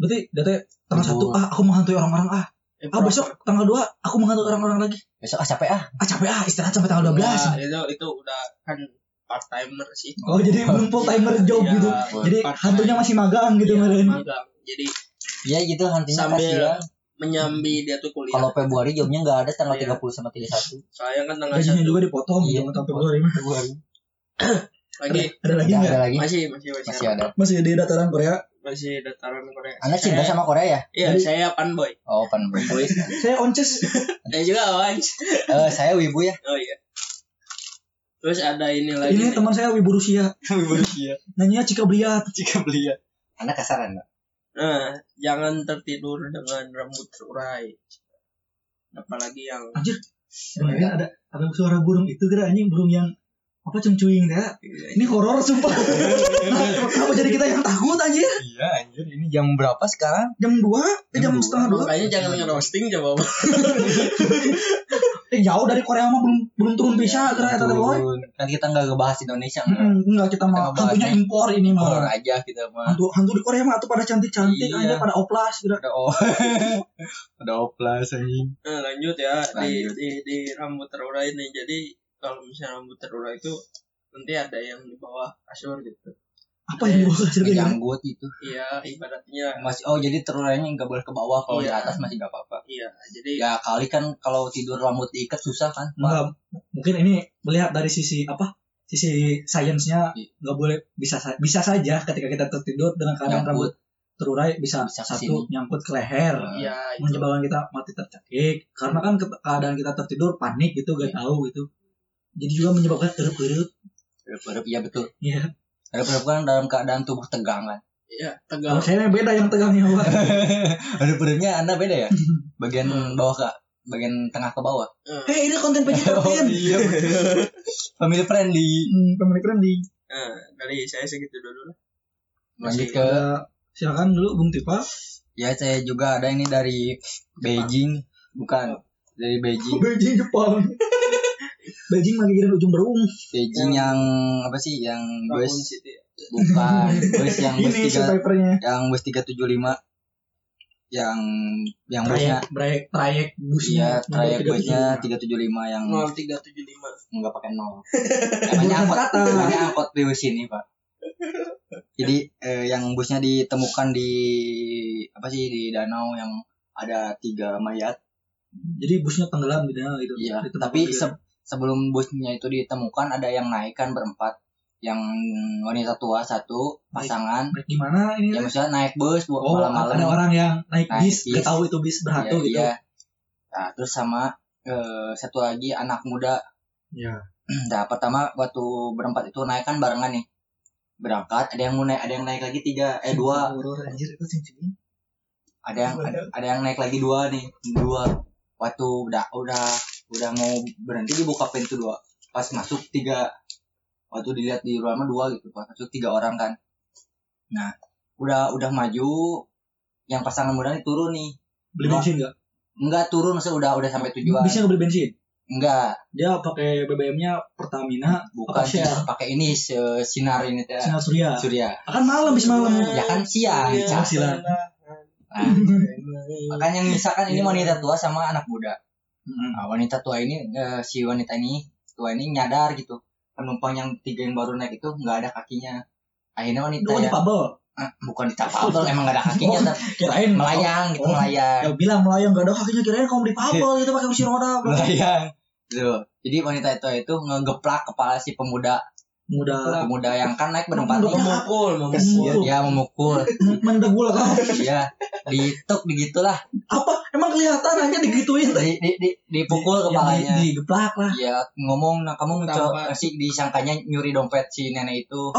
[SPEAKER 1] berarti berarti tanggal
[SPEAKER 2] Ibu.
[SPEAKER 1] satu ah aku menghantui orang-orang ah.
[SPEAKER 3] Eh,
[SPEAKER 1] ah besok tanggal dua aku menghantui orang-orang lagi.
[SPEAKER 2] Besok ah capek ah.
[SPEAKER 1] Ah capek ah istirahat sampai tanggal 12
[SPEAKER 3] Nah, itu itu udah kan part timer sih.
[SPEAKER 1] oh jadi belum full timer job
[SPEAKER 3] Iya,
[SPEAKER 1] gitu. jadi hantunya masih magang gitu
[SPEAKER 3] Iya,
[SPEAKER 1] meren
[SPEAKER 3] magang. Jadi
[SPEAKER 2] iya gitu hantinya
[SPEAKER 3] sambil
[SPEAKER 2] kasihan
[SPEAKER 3] menyambi dia tuh kuliah.
[SPEAKER 2] kalau Februari jobnya nggak ada tanggal
[SPEAKER 3] Iya.
[SPEAKER 2] 30 sama 31
[SPEAKER 3] Soalnya kan tanggal 1
[SPEAKER 1] juga dipotong
[SPEAKER 2] Iya.
[SPEAKER 1] sampai Februari mah.
[SPEAKER 2] Februari.
[SPEAKER 3] Lagi.
[SPEAKER 1] Ada lagi
[SPEAKER 2] Nggak
[SPEAKER 1] nggak?
[SPEAKER 2] ada lagi.
[SPEAKER 3] Masih masih masih,
[SPEAKER 2] masih ada.
[SPEAKER 1] Masih di dataran Korea?
[SPEAKER 3] Masih dataran Korea.
[SPEAKER 2] anda cinta
[SPEAKER 3] Saya-
[SPEAKER 2] sama Korea ya?
[SPEAKER 3] Iya,
[SPEAKER 1] Jadi-
[SPEAKER 3] saya fanboy.
[SPEAKER 2] oh pan boy
[SPEAKER 1] saya onces.
[SPEAKER 3] Saya juga Wans.
[SPEAKER 2] Eh, saya wibu ya.
[SPEAKER 3] Oh iya. Terus ada ini lagi.
[SPEAKER 1] ini teman saya wibu Rusia.
[SPEAKER 2] Wibu Rusia.
[SPEAKER 1] Nanya Cika Bliat
[SPEAKER 2] jika beli ya anda kasar anda
[SPEAKER 3] Nah, jangan tertidur dengan rambut terurai. Apalagi yang
[SPEAKER 1] anjir Sebenarnya ada ada suara burung itu kira anjing burung yang apa cengcuing ya ini horor sumpah. Nah, kenapa jadi kita yang takut anjir?
[SPEAKER 2] Iya anjir ini jam berapa sekarang?
[SPEAKER 1] Jam 2 eh, jam
[SPEAKER 2] Jam
[SPEAKER 1] setengah dua.
[SPEAKER 3] Makanya jangan ngerosting coba.
[SPEAKER 1] eh, jauh dari Korea mah belum belum turun bisa kira kata boy
[SPEAKER 2] kan kita nggak ngebahas Indonesia nggak
[SPEAKER 1] Mm, enggak kita mah
[SPEAKER 2] Kita bahas
[SPEAKER 1] hantunya impor ini mah
[SPEAKER 2] aja kita mah
[SPEAKER 1] hantu hantu di Korea mah tuh pada cantik cantik
[SPEAKER 2] Iya.
[SPEAKER 1] aja pada oplas kira
[SPEAKER 2] ada oh ada oplas anjing
[SPEAKER 3] Nah, lanjut ya di,
[SPEAKER 2] Lanjut.
[SPEAKER 3] di di rambut terurai nih. Jadi kalau misalnya rambut terurai itu nanti ada yang di bawah kasur gitu.
[SPEAKER 1] Apa yang dibawa kasur kayak gini?
[SPEAKER 2] ngejanggut gitu
[SPEAKER 3] iya ibaratnya
[SPEAKER 2] masih oh jadi terurainya nggak boleh ke bawah kalau di
[SPEAKER 3] Iya.
[SPEAKER 2] atas masih nggak apa-apa
[SPEAKER 3] iya jadi
[SPEAKER 2] ya kali kan kalau tidur rambut diikat susah kan
[SPEAKER 1] Enggak, mungkin ini melihat dari sisi apa? Sisi sainsnya
[SPEAKER 2] Iya.
[SPEAKER 1] nggak boleh bisa sa- bisa saja ketika kita tertidur dengan keadaan
[SPEAKER 2] Nyangkut.
[SPEAKER 1] rambut terurai bisa,
[SPEAKER 2] Bisa
[SPEAKER 1] satu
[SPEAKER 2] sini.
[SPEAKER 1] nyangkut ke leher
[SPEAKER 3] iya itu
[SPEAKER 1] menyebabkan kita mati tercekik karena kan ke- keadaan kita tertidur panik gitu gak
[SPEAKER 2] Iya.
[SPEAKER 1] tahu gitu jadi juga menyebabkan erup-erup
[SPEAKER 2] Erup-erup, iya betul
[SPEAKER 1] Iya.
[SPEAKER 2] Erup-erup kan dalam keadaan tubuh tegang kan
[SPEAKER 3] iya
[SPEAKER 1] Kalau
[SPEAKER 3] tegang
[SPEAKER 1] saya beda yang tegangnya Pak.
[SPEAKER 2] Erup-erupnya anda beda ya? Bagian bawah ke bagian tengah ke bawah?
[SPEAKER 1] Eh ini konten vegetarian.
[SPEAKER 2] iya betul. Family friendly.
[SPEAKER 1] Hmm, pemilik friendly.
[SPEAKER 3] nah dari saya segitu dulu lah.
[SPEAKER 2] Lanjut ke
[SPEAKER 1] Ya, silakan dulu Bung Tipa.
[SPEAKER 2] ya saya juga ada ini dari Beijing. Bukan dari Beijing.
[SPEAKER 1] Beijing Jepang. Beijing lagi kirim ujung berung.
[SPEAKER 2] Beijing yang apa sih yang bus bukan bus yang bus
[SPEAKER 1] Ini
[SPEAKER 2] tiga yang bus 375 yang yang busnya
[SPEAKER 1] Trayek, trayek, trayek
[SPEAKER 2] iya
[SPEAKER 1] busnya.
[SPEAKER 2] trayek
[SPEAKER 1] nomor
[SPEAKER 2] busnya
[SPEAKER 1] 375.
[SPEAKER 2] 375 yang
[SPEAKER 3] 0375
[SPEAKER 2] nggak pakai nol namanya angkot namanya angkot di sini pak jadi eh, yang busnya ditemukan di apa sih di danau yang ada tiga mayat
[SPEAKER 1] Jadi busnya tenggelam di danau gitu.
[SPEAKER 2] iya
[SPEAKER 1] Di tempat
[SPEAKER 2] tapi
[SPEAKER 1] dia.
[SPEAKER 2] se- sebelum busnya itu ditemukan ada yang naik kan berempat yang wanita tua satu pasangan
[SPEAKER 1] Naik gimana ini?
[SPEAKER 2] ya maksudnya naik bus buat
[SPEAKER 1] oh,
[SPEAKER 2] malam-malam
[SPEAKER 1] ada orang yang naik
[SPEAKER 2] Naik
[SPEAKER 1] bis,
[SPEAKER 2] bis.
[SPEAKER 1] tahu itu bis berhantu
[SPEAKER 2] Iya,
[SPEAKER 1] gitu.
[SPEAKER 2] iya. Nah, terus sama eh, satu lagi anak muda
[SPEAKER 1] Iya.
[SPEAKER 2] Nah, pertama waktu berempat itu naik kan barengan nih. Berangkat, ada yang mau naik, ada yang naik lagi tiga, eh dua.
[SPEAKER 1] Anjir itu.
[SPEAKER 2] Ada yang ada, ada yang naik lagi dua nih, dua. Waktu udah udah udah mau berhenti dibuka pintu dua. Pas masuk tiga. Waktu dilihat di ruangan dua gitu, pas masuk tiga orang kan. Nah, udah udah maju yang pasangan muda nih turun nih.
[SPEAKER 1] Beli bensin enggak?
[SPEAKER 2] Enggak turun, maksudnya udah udah sampai tujuan.
[SPEAKER 1] Bisa nggak beli bensin?
[SPEAKER 2] Enggak,
[SPEAKER 1] Dia pakai BBM-nya Pertamina,
[SPEAKER 2] bukan pakai ini sinar ini teh
[SPEAKER 1] Sinar Surya.
[SPEAKER 2] surya.
[SPEAKER 1] Akan malam bis malam.
[SPEAKER 2] Ya kan siang, Cak.
[SPEAKER 1] silang.
[SPEAKER 2] Nah, makanya misalkan ini wanita tua sama anak muda.
[SPEAKER 1] Hmm.
[SPEAKER 2] Nah, wanita tua ini eh, si wanita ini tua ini nyadar gitu penumpang yang tiga yang baru naik itu nggak ada kakinya. Akhirnya wanita
[SPEAKER 1] Itu
[SPEAKER 2] ya
[SPEAKER 1] dipabel.
[SPEAKER 2] eh, bukan ditapabel emang nggak ada kakinya tapi
[SPEAKER 1] Kirain
[SPEAKER 2] melayang gitu
[SPEAKER 1] Oh.
[SPEAKER 2] melayang
[SPEAKER 1] Ya bilang melayang gak ada kakinya kirain kamu dipabel gitu pakai kursi roda.
[SPEAKER 2] Melayang. Tuh. Jadi wanita tua itu ngegeplak kepala si pemuda
[SPEAKER 1] Muda
[SPEAKER 2] pemuda yang kan naik berempat
[SPEAKER 3] memukul memukul
[SPEAKER 2] ya memukul
[SPEAKER 1] mendegul kan.
[SPEAKER 2] ya dituk begitulah
[SPEAKER 1] Apa? Emang kelihatan aja digituin.
[SPEAKER 2] di, di, di, dipukul kepalanya
[SPEAKER 1] di- Digeplak lah.
[SPEAKER 2] ya ngomong nah kamu mencoba sih disangkanya nyuri dompet si nenek itu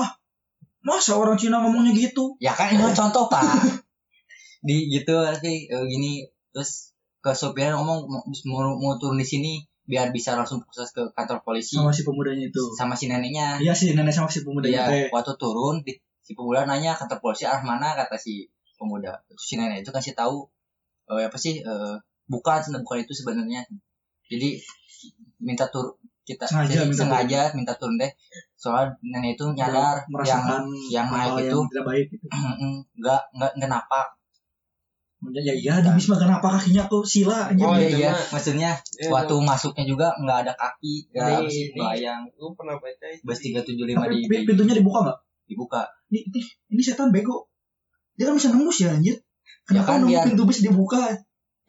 [SPEAKER 1] Masa orang Cina ngomongnya gitu?
[SPEAKER 2] ya kan ini contoh pak di gitu sih eh, gini terus ke sopirnya ngomong mau, mau, turun di sini biar bisa langsung proses ke kantor polisi
[SPEAKER 1] Sama si pemudanya itu.
[SPEAKER 2] sama si neneknya
[SPEAKER 1] Iya sih nenek sama si pemudanya teh.
[SPEAKER 2] Iya, waktu turun di, si pemuda nanya kantor polisi arah mana kata si pemuda. Terus si nenek itu kasih tahu eh, apa sih eh, bukan bukan itu sebenarnya. Jadi minta tur kita
[SPEAKER 1] Sengaja
[SPEAKER 2] jadi
[SPEAKER 1] minta
[SPEAKER 2] sengaja minta turun deh. Soal nenek itu nyadar yang
[SPEAKER 1] merasakan
[SPEAKER 2] yang naik
[SPEAKER 1] yang
[SPEAKER 2] itu
[SPEAKER 1] tidak baik gitu.
[SPEAKER 2] nggak nggak nggak napak.
[SPEAKER 1] Ya iya di bis mah kenapa kakinya tuh sila anjir.
[SPEAKER 3] Oh,
[SPEAKER 2] iya,
[SPEAKER 3] itu
[SPEAKER 2] iya.
[SPEAKER 3] mah-
[SPEAKER 2] maksudnya
[SPEAKER 3] Iya,
[SPEAKER 2] waktu masuknya juga nggak ada kaki, nggak
[SPEAKER 3] Ini- ini-
[SPEAKER 2] melayang.
[SPEAKER 3] gue pernah baca itu
[SPEAKER 2] Bus
[SPEAKER 3] di-
[SPEAKER 2] 375
[SPEAKER 1] Tapi
[SPEAKER 2] di
[SPEAKER 1] pi- pintunya dibuka nggak?
[SPEAKER 2] dibuka.
[SPEAKER 1] Ini, ini, ini setan bego. Dia kan bisa nembus ya anjir. Kenapa
[SPEAKER 2] kan
[SPEAKER 1] nunggu
[SPEAKER 2] biar-
[SPEAKER 1] pintu bis dibuka?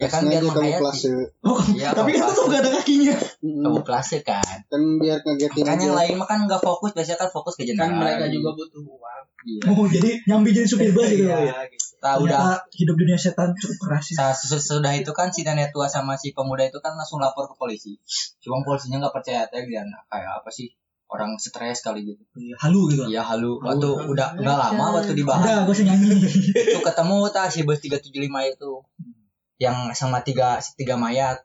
[SPEAKER 2] Ya kan biar
[SPEAKER 4] Sengaja
[SPEAKER 2] menghayati.
[SPEAKER 4] kamuflase.
[SPEAKER 1] Oh,
[SPEAKER 2] Iya,
[SPEAKER 1] tapi kan tuh gak ada kakinya.
[SPEAKER 4] Mm-mm.
[SPEAKER 2] Kamuflase kan.
[SPEAKER 4] Kan biar ngagetin
[SPEAKER 2] kan yang lain mah kan nggak fokus biasanya kan fokus ke
[SPEAKER 3] kan
[SPEAKER 2] jenderal
[SPEAKER 3] mereka juga butuh uang
[SPEAKER 2] iya.
[SPEAKER 1] Oh, jadi nyambi jadi supir bus gitu ya.
[SPEAKER 3] Iya, gitu.
[SPEAKER 2] Nah, udah
[SPEAKER 1] hidup dunia setan cukup keras ya.
[SPEAKER 2] sa- sesu- sudah itu kan si nenek tua sama si pemuda itu kan langsung lapor ke polisi cuma polisinya nggak percaya teh dia kayak apa sih orang stres kali gitu.
[SPEAKER 1] Iya, Halu gitu.
[SPEAKER 2] iya halu.
[SPEAKER 1] Halu.
[SPEAKER 2] waktu udah udah lama waktu dibahas.
[SPEAKER 1] Udah, gue usah nyanyi.
[SPEAKER 2] itu ketemu tak si bus 375 itu. Yang sama tiga tiga mayat.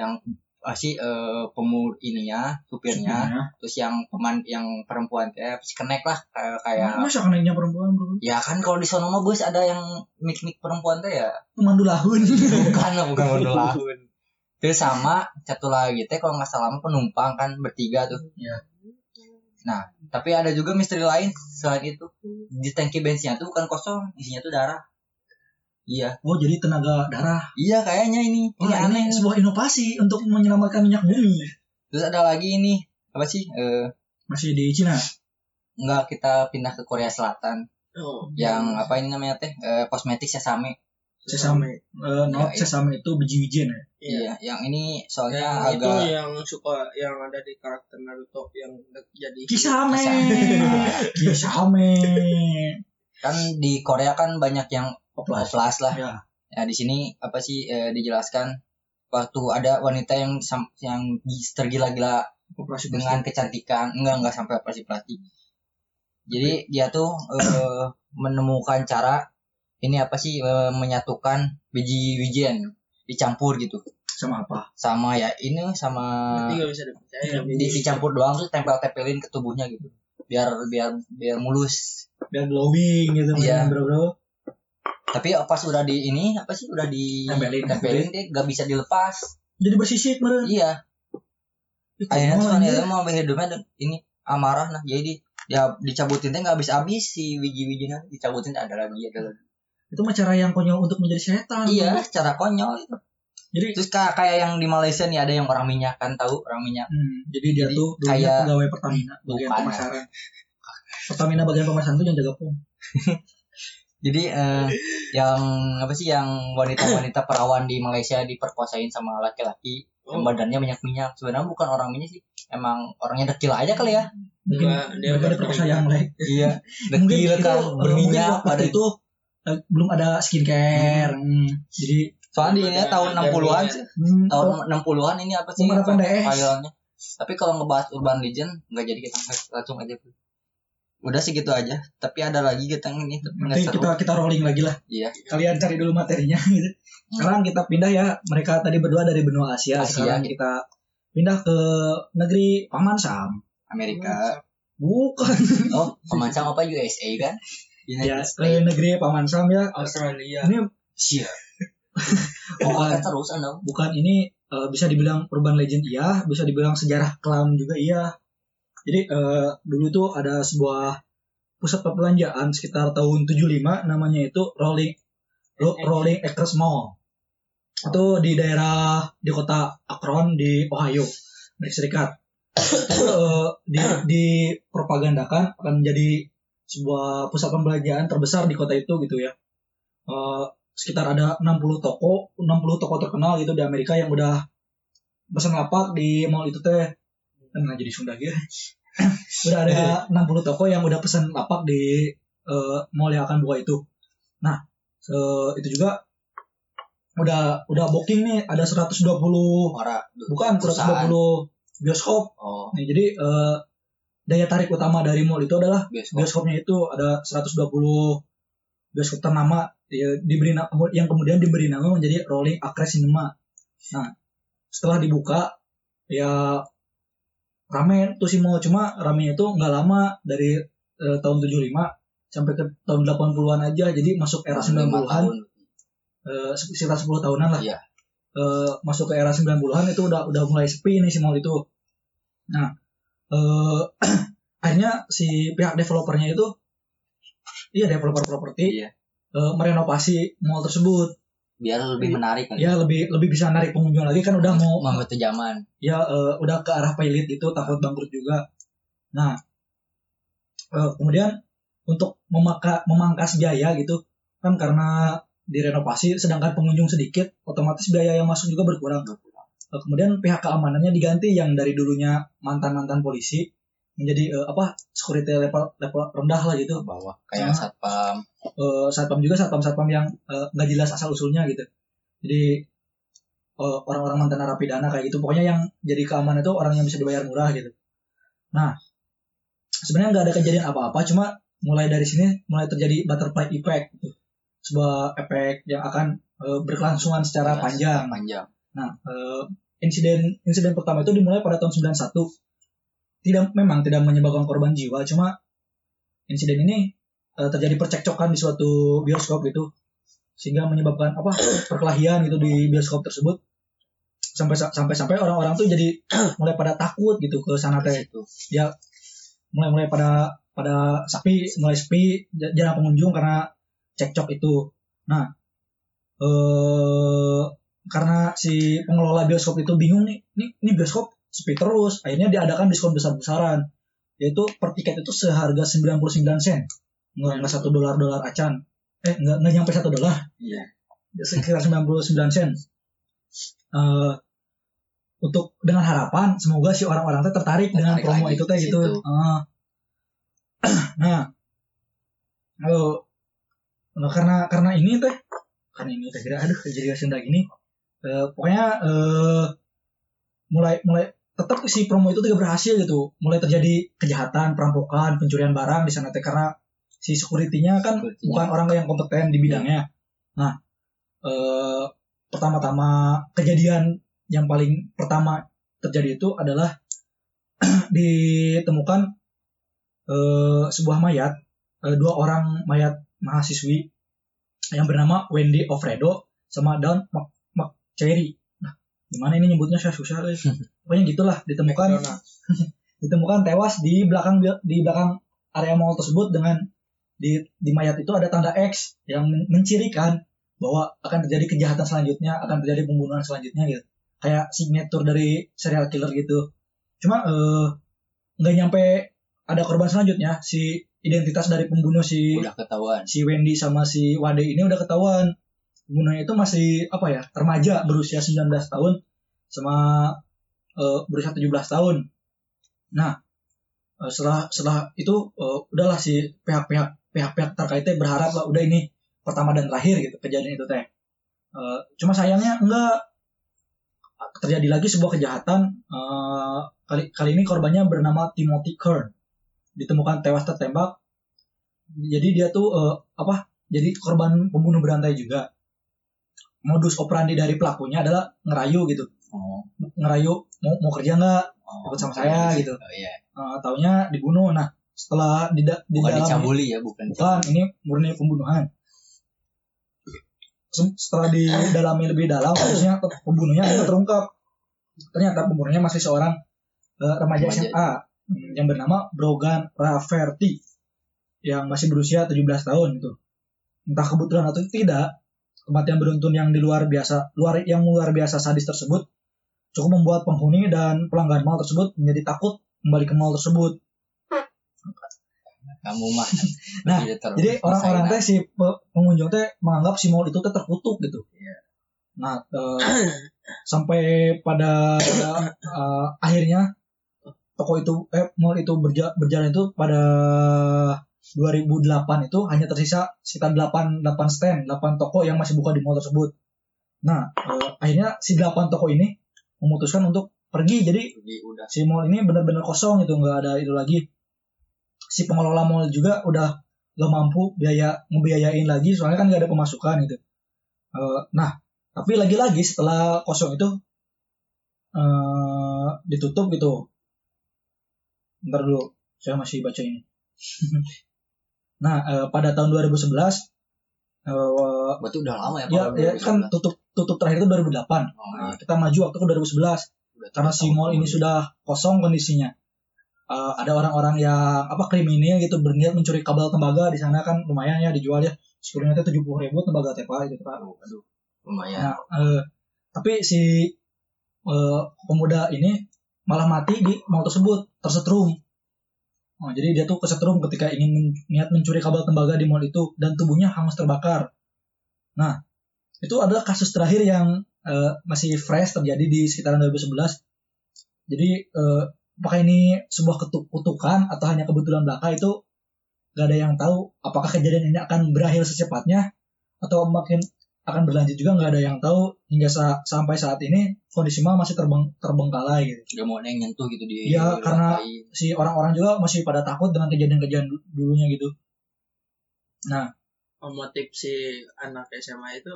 [SPEAKER 2] Yang ah, si eh, pemur ininya supirnya. Terus yang peman yang perempuan teh si kenek lah kayak. Kayak
[SPEAKER 1] Masa kenainya perempuan bro?
[SPEAKER 2] ya kan kalau di sono mah bus ada yang mik mik perempuan teh ya.
[SPEAKER 1] Pemandu lahun.
[SPEAKER 2] bukan bukan model lahun. terus sama satu lagi teh kalau nggak salah penumpang kan bertiga tuh.
[SPEAKER 1] Iya.
[SPEAKER 2] Nah tapi ada juga misteri lain selain itu. Di tangki bensinnya tuh bukan kosong isinya tuh darah. Iya.
[SPEAKER 1] Oh, jadi tenaga darah.
[SPEAKER 2] iya kayaknya ini. Ini
[SPEAKER 1] Wah,
[SPEAKER 2] aneh.
[SPEAKER 1] ini sebuah inovasi untuk menyelamatkan minyak bumi.
[SPEAKER 2] terus ada lagi ini. Apa sih? Eh
[SPEAKER 1] Masih di Cina.
[SPEAKER 2] nggak kita pindah ke Korea Selatan.
[SPEAKER 3] Oh,
[SPEAKER 2] yang apa ini namanya teh? Eh, kosmetik sesame
[SPEAKER 1] Sesame. Eh, not
[SPEAKER 2] Ya, iya.
[SPEAKER 1] sesame itu biji-bijian ya.
[SPEAKER 2] iya yang ini soalnya
[SPEAKER 3] yang itu
[SPEAKER 2] agak
[SPEAKER 3] yang suka yang ada di karakter Naruto yang jadi
[SPEAKER 1] Kisame.
[SPEAKER 2] Kisame. Kan di Korea kan banyak yang
[SPEAKER 1] Oplas.
[SPEAKER 2] oplas lah
[SPEAKER 1] Ya.
[SPEAKER 2] ya di sini apa sih eh, dijelaskan waktu ada wanita yang yang tergila-gila
[SPEAKER 1] Operasi
[SPEAKER 2] dengan kecantikan enggak enggak sampai operasi plastik jadi dia tuh eh, menemukan cara ini apa sih eh, menyatukan biji-bijian dicampur gitu
[SPEAKER 1] sama apa?
[SPEAKER 2] sama ya ini sama
[SPEAKER 3] bisa dipercaya
[SPEAKER 2] di, dicampur doang tuh tempel-tempelin ke tubuhnya gitu biar biar biar mulus
[SPEAKER 1] Biar glowing gitu.
[SPEAKER 2] Iya.
[SPEAKER 1] Bro, bro.
[SPEAKER 2] tapi pas udah di ini apa sih udah di
[SPEAKER 1] Tempelin.
[SPEAKER 2] tempelin dia nggak bisa dilepas
[SPEAKER 1] Jadi bersisik meren.
[SPEAKER 2] iya akhirnya tuh dia mau hidupnya ini amarah nah jadi ya dicabutin teh nggak habis habis si biji-bijinya dicabutin ada lagi ada lagi
[SPEAKER 1] Itu mah cara yang konyol untuk menjadi setan.
[SPEAKER 2] iya cara konyol itu
[SPEAKER 1] Jadi
[SPEAKER 2] terus kayak kayak yang di Malaysia nih ada yang orang minyak kan tahu orang minyak
[SPEAKER 1] Hmm, jadi dia
[SPEAKER 2] Jadi
[SPEAKER 1] tuh
[SPEAKER 2] kayak-
[SPEAKER 1] pegawai Pertamina bagian
[SPEAKER 2] Bukan.
[SPEAKER 1] pemasaran. Pertamina bagian pemasaran tuh yang jaga pom.
[SPEAKER 2] jadi eh, yang apa sih yang wanita-wanita perawan di Malaysia diperkosain sama laki-laki yang
[SPEAKER 3] Oh.
[SPEAKER 2] badannya banyak minyak sebenarnya bukan orang minyak sih emang orangnya dekil aja kali ya
[SPEAKER 1] Mungkin
[SPEAKER 3] Enggak, dia beringat.
[SPEAKER 1] yang lain.
[SPEAKER 2] iya dekil kan berminyak pada
[SPEAKER 1] itu eh, belum ada skincare. Hmm. Jadi
[SPEAKER 2] soalnya di ini tahun
[SPEAKER 3] ada
[SPEAKER 2] 60-an
[SPEAKER 3] minyak.
[SPEAKER 2] sih
[SPEAKER 1] hmm,
[SPEAKER 2] tahun
[SPEAKER 1] oh,
[SPEAKER 2] 60-an ini apa sih
[SPEAKER 1] Umar
[SPEAKER 2] filenya tapi kalau ngebahas urban legend nggak jadi kita langsung aja udah segitu aja tapi ada lagi kita yang ini
[SPEAKER 1] nanti kita kita rolling lagi lah.
[SPEAKER 2] iya
[SPEAKER 1] Kalian cari dulu materinya gitu. Sekarang kita pindah ya. Mereka tadi berdua dari benua Asia.
[SPEAKER 2] Asia.
[SPEAKER 1] Sekarang kita pindah ke negeri Paman Sam.
[SPEAKER 2] Amerika
[SPEAKER 1] Bukan.
[SPEAKER 2] oh pemancang apa USA kan
[SPEAKER 1] ya, ke
[SPEAKER 2] States
[SPEAKER 1] negeri Paman Sam ya.
[SPEAKER 3] Australia
[SPEAKER 1] Ini
[SPEAKER 2] Sia.
[SPEAKER 1] Bukan.
[SPEAKER 2] Terus anda.
[SPEAKER 1] bukan ini eh, bisa dibilang urban legend iya, bisa dibilang sejarah kelam juga iya. Jadi eh, dulu tuh ada sebuah pusat perbelanjaan sekitar tahun 75 namanya itu Rolling Ro- Rolling Acres Mall. Itu di daerah di kota Akron di Ohio, Amerika Serikat. Itu eh, di dipropagandakan akan menjadi sebuah pusat pembelanjaan terbesar di kota itu gitu ya. Eh, sekitar ada 60 toko, 60 toko terkenal gitu di Amerika yang udah pesan lapak di mall itu teh. Kan nggak jadi Sunda gitu. udah ada 60 toko yang udah pesan lapak di eh, mall yang akan buka itu. Nah, eh, itu juga udah udah booking nih ada 120
[SPEAKER 2] Ora.
[SPEAKER 1] bukan 120
[SPEAKER 2] perusahaan.
[SPEAKER 1] bioskop.
[SPEAKER 2] Oh,
[SPEAKER 1] Nih, jadi eh, daya tarik utama dari mall itu adalah
[SPEAKER 2] bioskop.
[SPEAKER 1] bioskopnya itu ada 120 bioskop ternama ya, diberi yang kemudian diberi nama menjadi Rolling Acres Cinema. Nah, setelah dibuka ya rame tuh si mall cuma ramenya itu nggak lama dari eh, tahun 75 sampai ke tahun 80-an aja jadi masuk era
[SPEAKER 2] Lima
[SPEAKER 1] 90-an
[SPEAKER 2] tahun.
[SPEAKER 1] eh, sekitar 10 tahunan lah.
[SPEAKER 2] Iya.
[SPEAKER 1] Eh, masuk ke era 90-an itu udah udah mulai sepi nih si mall itu. Nah, eh akhirnya si pihak developernya itu iya developer properti
[SPEAKER 2] Iya.
[SPEAKER 1] eh, merenovasi mall tersebut.
[SPEAKER 2] Biar lebih menarik kan.
[SPEAKER 1] Ya lebih lebih bisa narik pengunjung lagi kan udah mau
[SPEAKER 2] Mengikuti zaman.
[SPEAKER 1] ya eh, udah ke arah pilot itu takut bangkrut juga. Nah, eh, kemudian untuk memaka, memangkas biaya gitu kan karena direnovasi sedangkan pengunjung sedikit, otomatis biaya yang masuk juga berkurang. Eh, kemudian pihak keamanannya diganti yang dari dulunya mantan-mantan polisi menjadi eh, apa security level level rendah lah gitu.
[SPEAKER 2] Bawah. Kayak
[SPEAKER 1] Sama.
[SPEAKER 2] satpam.
[SPEAKER 1] Eh, satpam juga satpam-satpam yang eh, nggak jelas asal usulnya gitu. Jadi eh, orang-orang mantan narapidana kayak gitu. Pokoknya yang jadi keamanan itu orang yang bisa dibayar murah gitu. Nah, sebenarnya nggak ada kejadian apa-apa, cuma mulai dari sini mulai terjadi butterfly effect gitu. Sebuah efek yang akan eh, berkelangsungan secara
[SPEAKER 2] Jelas,
[SPEAKER 1] panjang.
[SPEAKER 2] Panjang.
[SPEAKER 1] Nah, eh, insiden insiden pertama itu dimulai pada tahun 91. Tidak memang tidak menyebabkan korban jiwa, cuma insiden ini eh, terjadi percekcokan di suatu bioskop gitu sehingga menyebabkan apa perkelahian gitu di bioskop tersebut sampai sampai sampai orang-orang tuh jadi mulai pada takut gitu ke sana teh
[SPEAKER 2] Itu.
[SPEAKER 1] ya mulai mulai pada pada sepi mulai sepi jarang pengunjung karena cekcok itu nah eh karena si pengelola bioskop itu bingung nih nih ini bioskop sepi terus. Akhirnya diadakan diskon besar besaran yaitu per tiket itu seharga 99 sen nggak nggak satu dolar dolar acan. Eh nggak nggak nyampe satu dolar.
[SPEAKER 2] Iya.
[SPEAKER 1] sekitar 99 sen. Eh, untuk dengan harapan semoga si orang-orang teh tertarik dengan
[SPEAKER 2] Tertarik
[SPEAKER 1] promo
[SPEAKER 2] lagi
[SPEAKER 1] itu teh gitu. Eh. nah. Eh, nah, karena karena ini teh karena ini teh kira aduh jadi senda gini Eh, pokoknya eh, mulai mulai tetap si promo itu juga berhasil gitu. Mulai terjadi kejahatan perampokan pencurian barang di sana teh. Karena si security-nya kan
[SPEAKER 2] Security-nya.
[SPEAKER 1] bukan orang yang kompeten di bidangnya. Nah eh, pertama-tama kejadian yang paling pertama terjadi itu adalah ditemukan eh, sebuah mayat eh, dua orang mayat mahasiswi yang bernama Wendy Ofredo sama Dawn McCherry. Nah, gimana ini nyebutnya saya susah guys. Pokoknya gitulah ditemukan ditemukan tewas di belakang di belakang area mall tersebut dengan di di mayat itu ada tanda X yang men- mencirikan bahwa akan terjadi kejahatan selanjutnya, akan terjadi pembunuhan selanjutnya gitu. Kayak signature dari serial killer gitu. Cuma eh, nggak nyampe ada korban selanjutnya si identitas dari pembunuh si
[SPEAKER 2] Udah ketahuan.
[SPEAKER 1] si Wendy sama si Wade ini udah ketahuan pembunuhnya itu masih apa ya remaja berusia 19 tahun sama eh, berusia 17 tahun. Nah eh, setelah setelah itu eh, udahlah si pihak-pihak pihak-pihak terkaitnya berharap lah udah ini pertama dan terakhir gitu kejadian itu teh. Eh, cuma sayangnya enggak terjadi lagi sebuah kejahatan eh, kali kali ini korbannya bernama Timothy Kern. Ditemukan tewas tertembak. Jadi dia tuh eh, apa jadi korban pembunuh berantai juga modus operandi dari pelakunya adalah ngerayu gitu
[SPEAKER 2] Oh.
[SPEAKER 1] ngerayu mau mau kerja nggak
[SPEAKER 2] oh.
[SPEAKER 1] Ikut sama saya gitu.
[SPEAKER 2] Oh, iya.
[SPEAKER 1] Eh, taunya dibunuh nah setelah di, da- di
[SPEAKER 2] Bukan
[SPEAKER 1] dalam
[SPEAKER 2] ya, bukan.
[SPEAKER 1] bukan ini murni pembunuhan setelah didalami lebih dalam harusnya pembunuhnya akhirnya terungkap ternyata pembunuhnya masih seorang eh, remaja
[SPEAKER 2] Remaja.
[SPEAKER 1] SMA hmm, yang bernama Brogan Rafferty yang masih berusia 17 tahun itu entah kebetulan atau tidak kematian beruntun yang di luar biasa luar yang luar biasa sadis tersebut cukup membuat penghuni dan pelanggan mall tersebut menjadi takut kembali ke mall tersebut
[SPEAKER 2] Kamu mah.
[SPEAKER 1] Nah,
[SPEAKER 2] ter-
[SPEAKER 1] Jadi orang-orang teh si pe- pengunjung teh menganggap si mall itu teh terkutuk gitu.
[SPEAKER 2] Iya.
[SPEAKER 1] Nah, eh, sampai pada eh, akhirnya toko itu eh mall itu berja- berjalan itu pada 2008 itu hanya tersisa sekitar 8 8 stand, 8 toko yang masih buka di mall tersebut. Nah, eh, akhirnya si 8 toko ini memutuskan untuk pergi. Jadi
[SPEAKER 2] Pergi udah.
[SPEAKER 1] si mall ini benar-benar kosong itu nggak ada itu lagi si pengelola mall juga udah gak mampu biaya ngebiayain lagi soalnya kan nggak ada pemasukan gitu Eh, nah tapi lagi-lagi setelah kosong itu eh ditutup gitu ntar dulu saya masih baca ini nah eh, pada tahun 2011 eh,
[SPEAKER 2] Berarti udah lama ya.
[SPEAKER 1] ya,
[SPEAKER 2] kalau
[SPEAKER 1] ya
[SPEAKER 2] 2011.
[SPEAKER 1] kan tutup tutup terakhir itu 2008
[SPEAKER 2] Oh,
[SPEAKER 1] Nah,
[SPEAKER 2] iya.
[SPEAKER 1] kita maju waktu ke 2011
[SPEAKER 2] Udah
[SPEAKER 1] karena si mall ini
[SPEAKER 2] kemudian.
[SPEAKER 1] sudah kosong kondisinya. Eh, ada orang-orang yang apa kriminal gitu berniat mencuri kabel tembaga di sana kan lumayan ya dijual ya sekurangnya itu tujuh puluh ribu tembaga tepa gitu pak.
[SPEAKER 2] Aduh, aduh. Lumayan.
[SPEAKER 1] Nah, eh, tapi si eh, pemuda ini malah mati di mall tersebut tersetrum. Oh, jadi dia tuh kesetrum ketika ingin men- niat mencuri kabel tembaga di mall itu dan tubuhnya hangus terbakar. Nah, itu adalah kasus terakhir yang eh, masih fresh terjadi di sekitaran 2011. Jadi eh, apakah ini sebuah kutukan atau hanya kebetulan belaka itu gak ada yang tahu. Apakah kejadian ini akan berakhir secepatnya atau makin akan berlanjut juga nggak ada yang tahu hingga sa- sampai saat ini kondisi mal masih terbeng terengkalai gitu.
[SPEAKER 2] Udah mau ada yang nyentuh gitu di
[SPEAKER 1] Iya, karena-. Si orang-orang juga masih pada takut dengan kejadian-kejadian du- dulunya gitu. Nah,
[SPEAKER 3] Oh, motif si anak SMA itu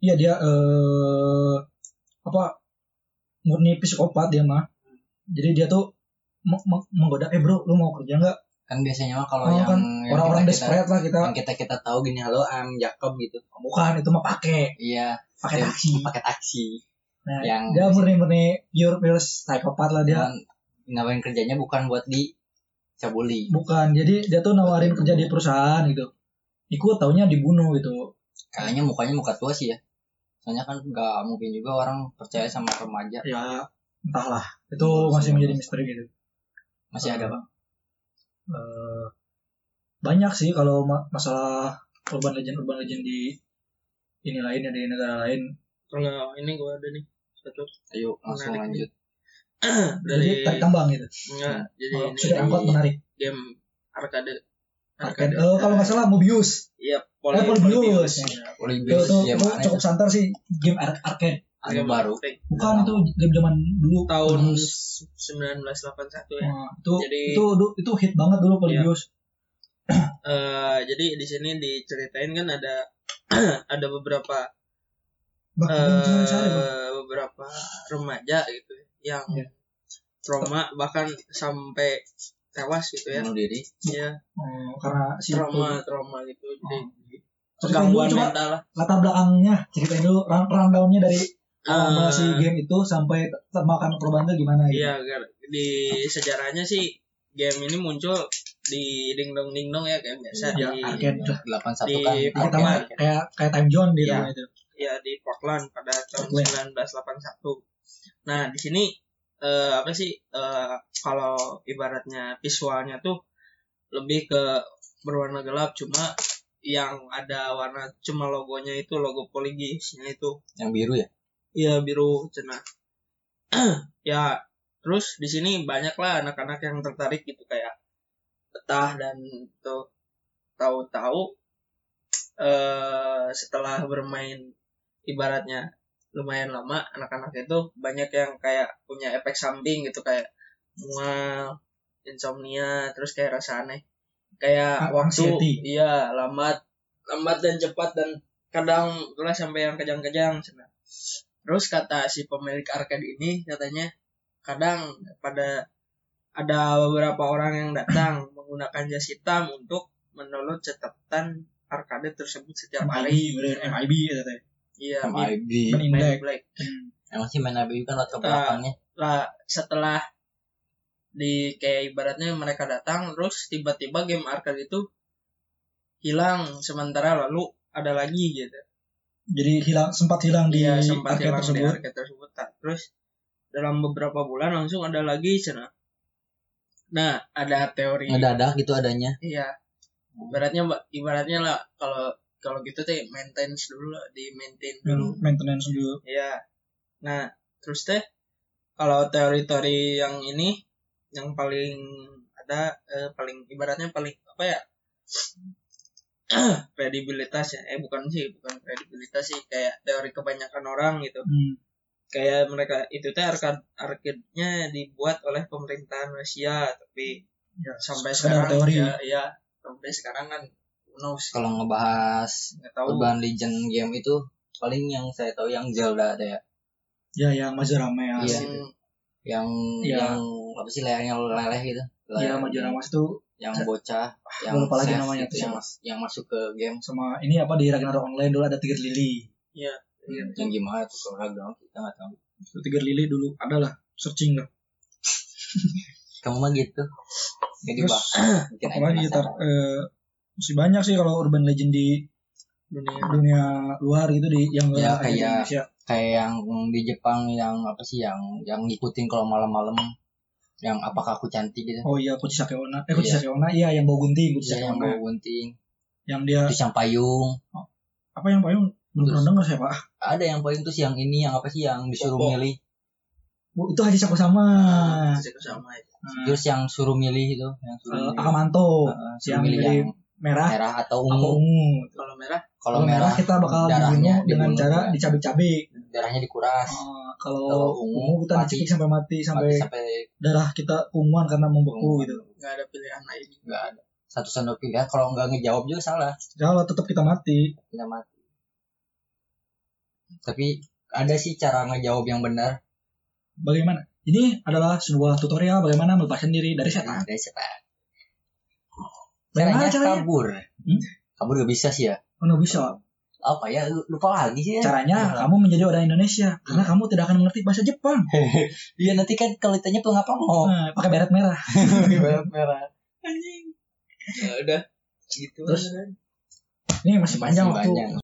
[SPEAKER 1] iya dia eh apa murni psikopat dia mah. Jadi dia tuh me- me- menggoda eh bro lu mau kerja nggak
[SPEAKER 2] kan biasanya mah kalau
[SPEAKER 1] Oh,
[SPEAKER 2] yang,
[SPEAKER 1] kan
[SPEAKER 2] yang
[SPEAKER 1] orang-orang desperate lah kita.
[SPEAKER 2] yang kita kita tahu gini halo I'm Jacob gitu.
[SPEAKER 1] Bukan itu mah pakai
[SPEAKER 2] iya.
[SPEAKER 1] Pakai
[SPEAKER 2] Yang
[SPEAKER 1] taksi.
[SPEAKER 2] pakai taksi.
[SPEAKER 1] Nah,
[SPEAKER 2] yang-
[SPEAKER 1] dia murni-murni pure pure psikopat lah dia.
[SPEAKER 2] Ngapain kerjanya bukan buat di cabuli
[SPEAKER 1] bukan jadi dia tuh nawarin kerja di perusahaan gitu. Ikut taunya dibunuh gitu.
[SPEAKER 2] Kayaknya mukanya muka tua sih ya. Soalnya kan nggak mungkin juga orang percaya sama remaja.
[SPEAKER 1] Ya entahlah. Itu masih menjadi misteri gitu.
[SPEAKER 2] Masih ada pak
[SPEAKER 1] Eh, banyak sih kalau ma- masalah urban legend urban legend di ini lain ya di negara lain.
[SPEAKER 3] Kalau ini gua ada nih satu.
[SPEAKER 2] Ayo langsung
[SPEAKER 3] Menarik
[SPEAKER 2] lanjut.
[SPEAKER 1] jadi
[SPEAKER 3] dari
[SPEAKER 1] tarik tambang gitu.
[SPEAKER 3] Enggak jadi
[SPEAKER 1] kalau
[SPEAKER 3] ini
[SPEAKER 1] sudah angkot menarik.
[SPEAKER 3] game arcade.
[SPEAKER 1] Arcade. Eh, kalau nggak salah Mobius.
[SPEAKER 3] Iya,
[SPEAKER 1] Eh, Polybius.
[SPEAKER 3] Iya.
[SPEAKER 1] itu,
[SPEAKER 2] Olimpius
[SPEAKER 1] itu,
[SPEAKER 2] ya
[SPEAKER 1] itu cukup santer sih game ar- arcade
[SPEAKER 2] Anu
[SPEAKER 3] Game
[SPEAKER 2] baru.
[SPEAKER 1] bukan itu game zaman dulu
[SPEAKER 3] tahun
[SPEAKER 1] Polybius.
[SPEAKER 3] 1981 ya.
[SPEAKER 1] Nah, itu,
[SPEAKER 3] Jadi-
[SPEAKER 1] itu itu itu hit banget dulu Polybius
[SPEAKER 3] Eh, jadi di sini diceritain kan ada ada beberapa eh
[SPEAKER 1] saya
[SPEAKER 3] beberapa remaja gitu yang
[SPEAKER 1] Iya.
[SPEAKER 3] trauma bahkan sampai tewas gitu ya.
[SPEAKER 2] Bunuh diri.
[SPEAKER 3] Iya,
[SPEAKER 1] Oh, karena si
[SPEAKER 3] trauma trauma gitu. Jadi
[SPEAKER 1] dulu
[SPEAKER 3] gangguan
[SPEAKER 1] coba
[SPEAKER 3] mental lah.
[SPEAKER 1] latar belakangnya ceritain dulu run- rundownnya dari mula
[SPEAKER 3] Eh,
[SPEAKER 1] si game itu sampai termakan korban itu gimana gitu
[SPEAKER 3] Iya, di sejarahnya sih game ini muncul di ding dong ding dong ya kayak biasa
[SPEAKER 1] ya
[SPEAKER 3] di
[SPEAKER 1] arcade lah
[SPEAKER 2] 81
[SPEAKER 3] Di
[SPEAKER 2] kan.
[SPEAKER 1] mah kayak kayak time zone di
[SPEAKER 2] Iya.
[SPEAKER 1] rumah itu
[SPEAKER 3] ya di Portland pada tahun
[SPEAKER 1] Portland.
[SPEAKER 3] 1981. Nah, di sini eh, apa sih eh, kalau ibaratnya visualnya tuh lebih ke berwarna gelap cuma yang ada warna cuma logonya itu logo Polygisnya itu
[SPEAKER 2] Yang biru ya?
[SPEAKER 3] Iya biru cenah. ya terus di sini banyak lah anak-anak yang tertarik gitu kayak betah dan tuh tahu-tahu eh setelah bermain ibaratnya lumayan lama anak-anak itu banyak yang kayak punya efek samping gitu kayak mual, insomnia, terus kayak rasa aneh. Kayak
[SPEAKER 1] Ah,
[SPEAKER 3] waktu
[SPEAKER 1] anxiety.
[SPEAKER 3] iya lambat lambat dan cepat dan kadang sampai yang kejang-kejang. Terus kata si pemilik arcade ini katanya kadang pada ada beberapa orang yang datang menggunakan jas hitam untuk mendownload catatan arcade tersebut setiap hari.
[SPEAKER 1] MIB MIB ya teh
[SPEAKER 3] Iya,
[SPEAKER 2] MIB.
[SPEAKER 3] Main
[SPEAKER 1] Black. Hmm.
[SPEAKER 2] Emang sih main MIB kan latar
[SPEAKER 3] Ah.
[SPEAKER 2] belakangnya.
[SPEAKER 3] Lah setelah di kayak ibaratnya mereka datang terus tiba-tiba game arcade itu hilang sementara lalu ada lagi gitu.
[SPEAKER 1] Jadi hilang sempat hilang di
[SPEAKER 3] Dia sempat
[SPEAKER 1] arcade
[SPEAKER 3] hilang di
[SPEAKER 1] tersebut
[SPEAKER 3] arcade tersebut. Tak. Terus dalam beberapa bulan langsung ada lagi cina. Nah, ada teori.
[SPEAKER 2] Ngedadak gitu adanya.
[SPEAKER 3] Iya. Ibaratnya Mbak, ibaratnya lah kalau kalau gitu teh maintenance dulu lah, di maintain dulu.
[SPEAKER 1] Hmm, maintenance dulu
[SPEAKER 3] Iya. Nah, terus teh kalau teori-teori yang ini yang paling ada eh, paling ibaratnya paling apa ya? kredibilitas ya. Eh bukan sih, bukan kredibilitas sih kayak teori kebanyakan orang gitu.
[SPEAKER 1] Hmm.
[SPEAKER 3] Kayak mereka itu teh arcade arcade-nya dibuat oleh pemerintahan Rusia tapi
[SPEAKER 1] Ya,
[SPEAKER 3] sampai sekarang
[SPEAKER 1] teori.
[SPEAKER 3] ya, ya sampai sekarang kan knows
[SPEAKER 2] Kalau ngebahas
[SPEAKER 3] nggak tahu
[SPEAKER 2] Urban Legend game itu paling yang saya tahu yang Zelda ada ya.
[SPEAKER 1] ya yang Majora Mas
[SPEAKER 2] Iya.
[SPEAKER 1] itu
[SPEAKER 2] Yang
[SPEAKER 1] Iya.
[SPEAKER 2] yang apa sih layarnya leleh gitu.
[SPEAKER 1] ya
[SPEAKER 2] Layar
[SPEAKER 1] Majora Mas itu
[SPEAKER 2] yang bocah yang
[SPEAKER 1] lupa lagi namanya tuh
[SPEAKER 2] yang, mas- yang masuk ke game.
[SPEAKER 1] Sama ini apa di Ragnarok Online dulu ada Tiger Lily.
[SPEAKER 3] Ya
[SPEAKER 2] yang gimana tuh kalau Ragnarok kita nggak tahu.
[SPEAKER 1] Itu Tiger Lily dulu ada lah searching lah.
[SPEAKER 2] Kamu mah gitu. Jadi
[SPEAKER 1] Terus,
[SPEAKER 2] bah aing
[SPEAKER 1] apalagi tar, eh, masih banyak sih kalau urban legend di
[SPEAKER 3] dunia
[SPEAKER 1] dunia luar gitu di yang
[SPEAKER 2] Ya, kayak-
[SPEAKER 1] Indonesia.
[SPEAKER 2] kayak yang di Jepang yang apa sih yang yang ngikutin kalau malam-malam yang apakah aku cantik gitu?
[SPEAKER 1] Oh iya Kuchi Sakeona eh
[SPEAKER 2] Iya.
[SPEAKER 1] Sakeona iya yang bau gunting Kuchi
[SPEAKER 2] Iya, yang bawa gunting.
[SPEAKER 1] Yang dia
[SPEAKER 2] terus yang payung.
[SPEAKER 1] Apa yang payung? Belum pernah dengar saya pak.
[SPEAKER 2] Ada yang payung terus yang ini yang apa sih yang disuruh
[SPEAKER 3] Popo.
[SPEAKER 2] milih?
[SPEAKER 1] Bu, itu Haji Saku sama.
[SPEAKER 3] Bisa sama itu.
[SPEAKER 1] Nah,
[SPEAKER 2] terus yang suruh milih itu yang suruh
[SPEAKER 1] eh,
[SPEAKER 2] milih.
[SPEAKER 1] Akamanto.
[SPEAKER 2] Suruh
[SPEAKER 1] yang
[SPEAKER 2] milih yang
[SPEAKER 1] merah
[SPEAKER 2] merah atau ungu.
[SPEAKER 1] ungu.
[SPEAKER 3] Kalau merah
[SPEAKER 2] kalau merah
[SPEAKER 1] kita bakal dibunuh dengan
[SPEAKER 2] dibunuh,
[SPEAKER 1] cara dicabik-cabik.
[SPEAKER 2] Darahnya dikuras.
[SPEAKER 1] Eh, kalau
[SPEAKER 2] ungu,
[SPEAKER 1] ungu kita
[SPEAKER 2] mati.
[SPEAKER 1] dicekik sampai mati sampai
[SPEAKER 2] sampai sampai
[SPEAKER 1] darah kita unguan karena membeku gitu.
[SPEAKER 3] Nggak ada pilihan lain.
[SPEAKER 2] nggak ada. Satu satu pilihan kalau nggak ngejawab juga salah.
[SPEAKER 1] Kalau tetap kita mati.
[SPEAKER 2] Kita mati. Tapi ada sih cara ngejawab yang benar.
[SPEAKER 1] Bagaimana? Ini adalah sebuah tutorial bagaimana melepaskan diri dari setan.
[SPEAKER 2] dari setan caranya
[SPEAKER 1] caranya?
[SPEAKER 2] kabur.
[SPEAKER 1] Hmm?
[SPEAKER 2] kabur gak bisa sih ya
[SPEAKER 1] oh, nggak bisa.
[SPEAKER 2] Apa ya? Lupa lagi sih ya.
[SPEAKER 1] Caranya
[SPEAKER 2] Lupa.
[SPEAKER 1] kamu menjadi orang Indonesia. Karena kamu tidak akan mengerti bahasa Jepang.
[SPEAKER 2] Iya nanti kan kalau ditanya pelengkap mau
[SPEAKER 1] Nah, pakai beret merah.
[SPEAKER 2] Merah.
[SPEAKER 3] Anjing. Ya udah. Gitu.
[SPEAKER 1] Terus,
[SPEAKER 3] kan.
[SPEAKER 1] ini masih panjang
[SPEAKER 2] Masih
[SPEAKER 1] waktu.
[SPEAKER 2] banyak.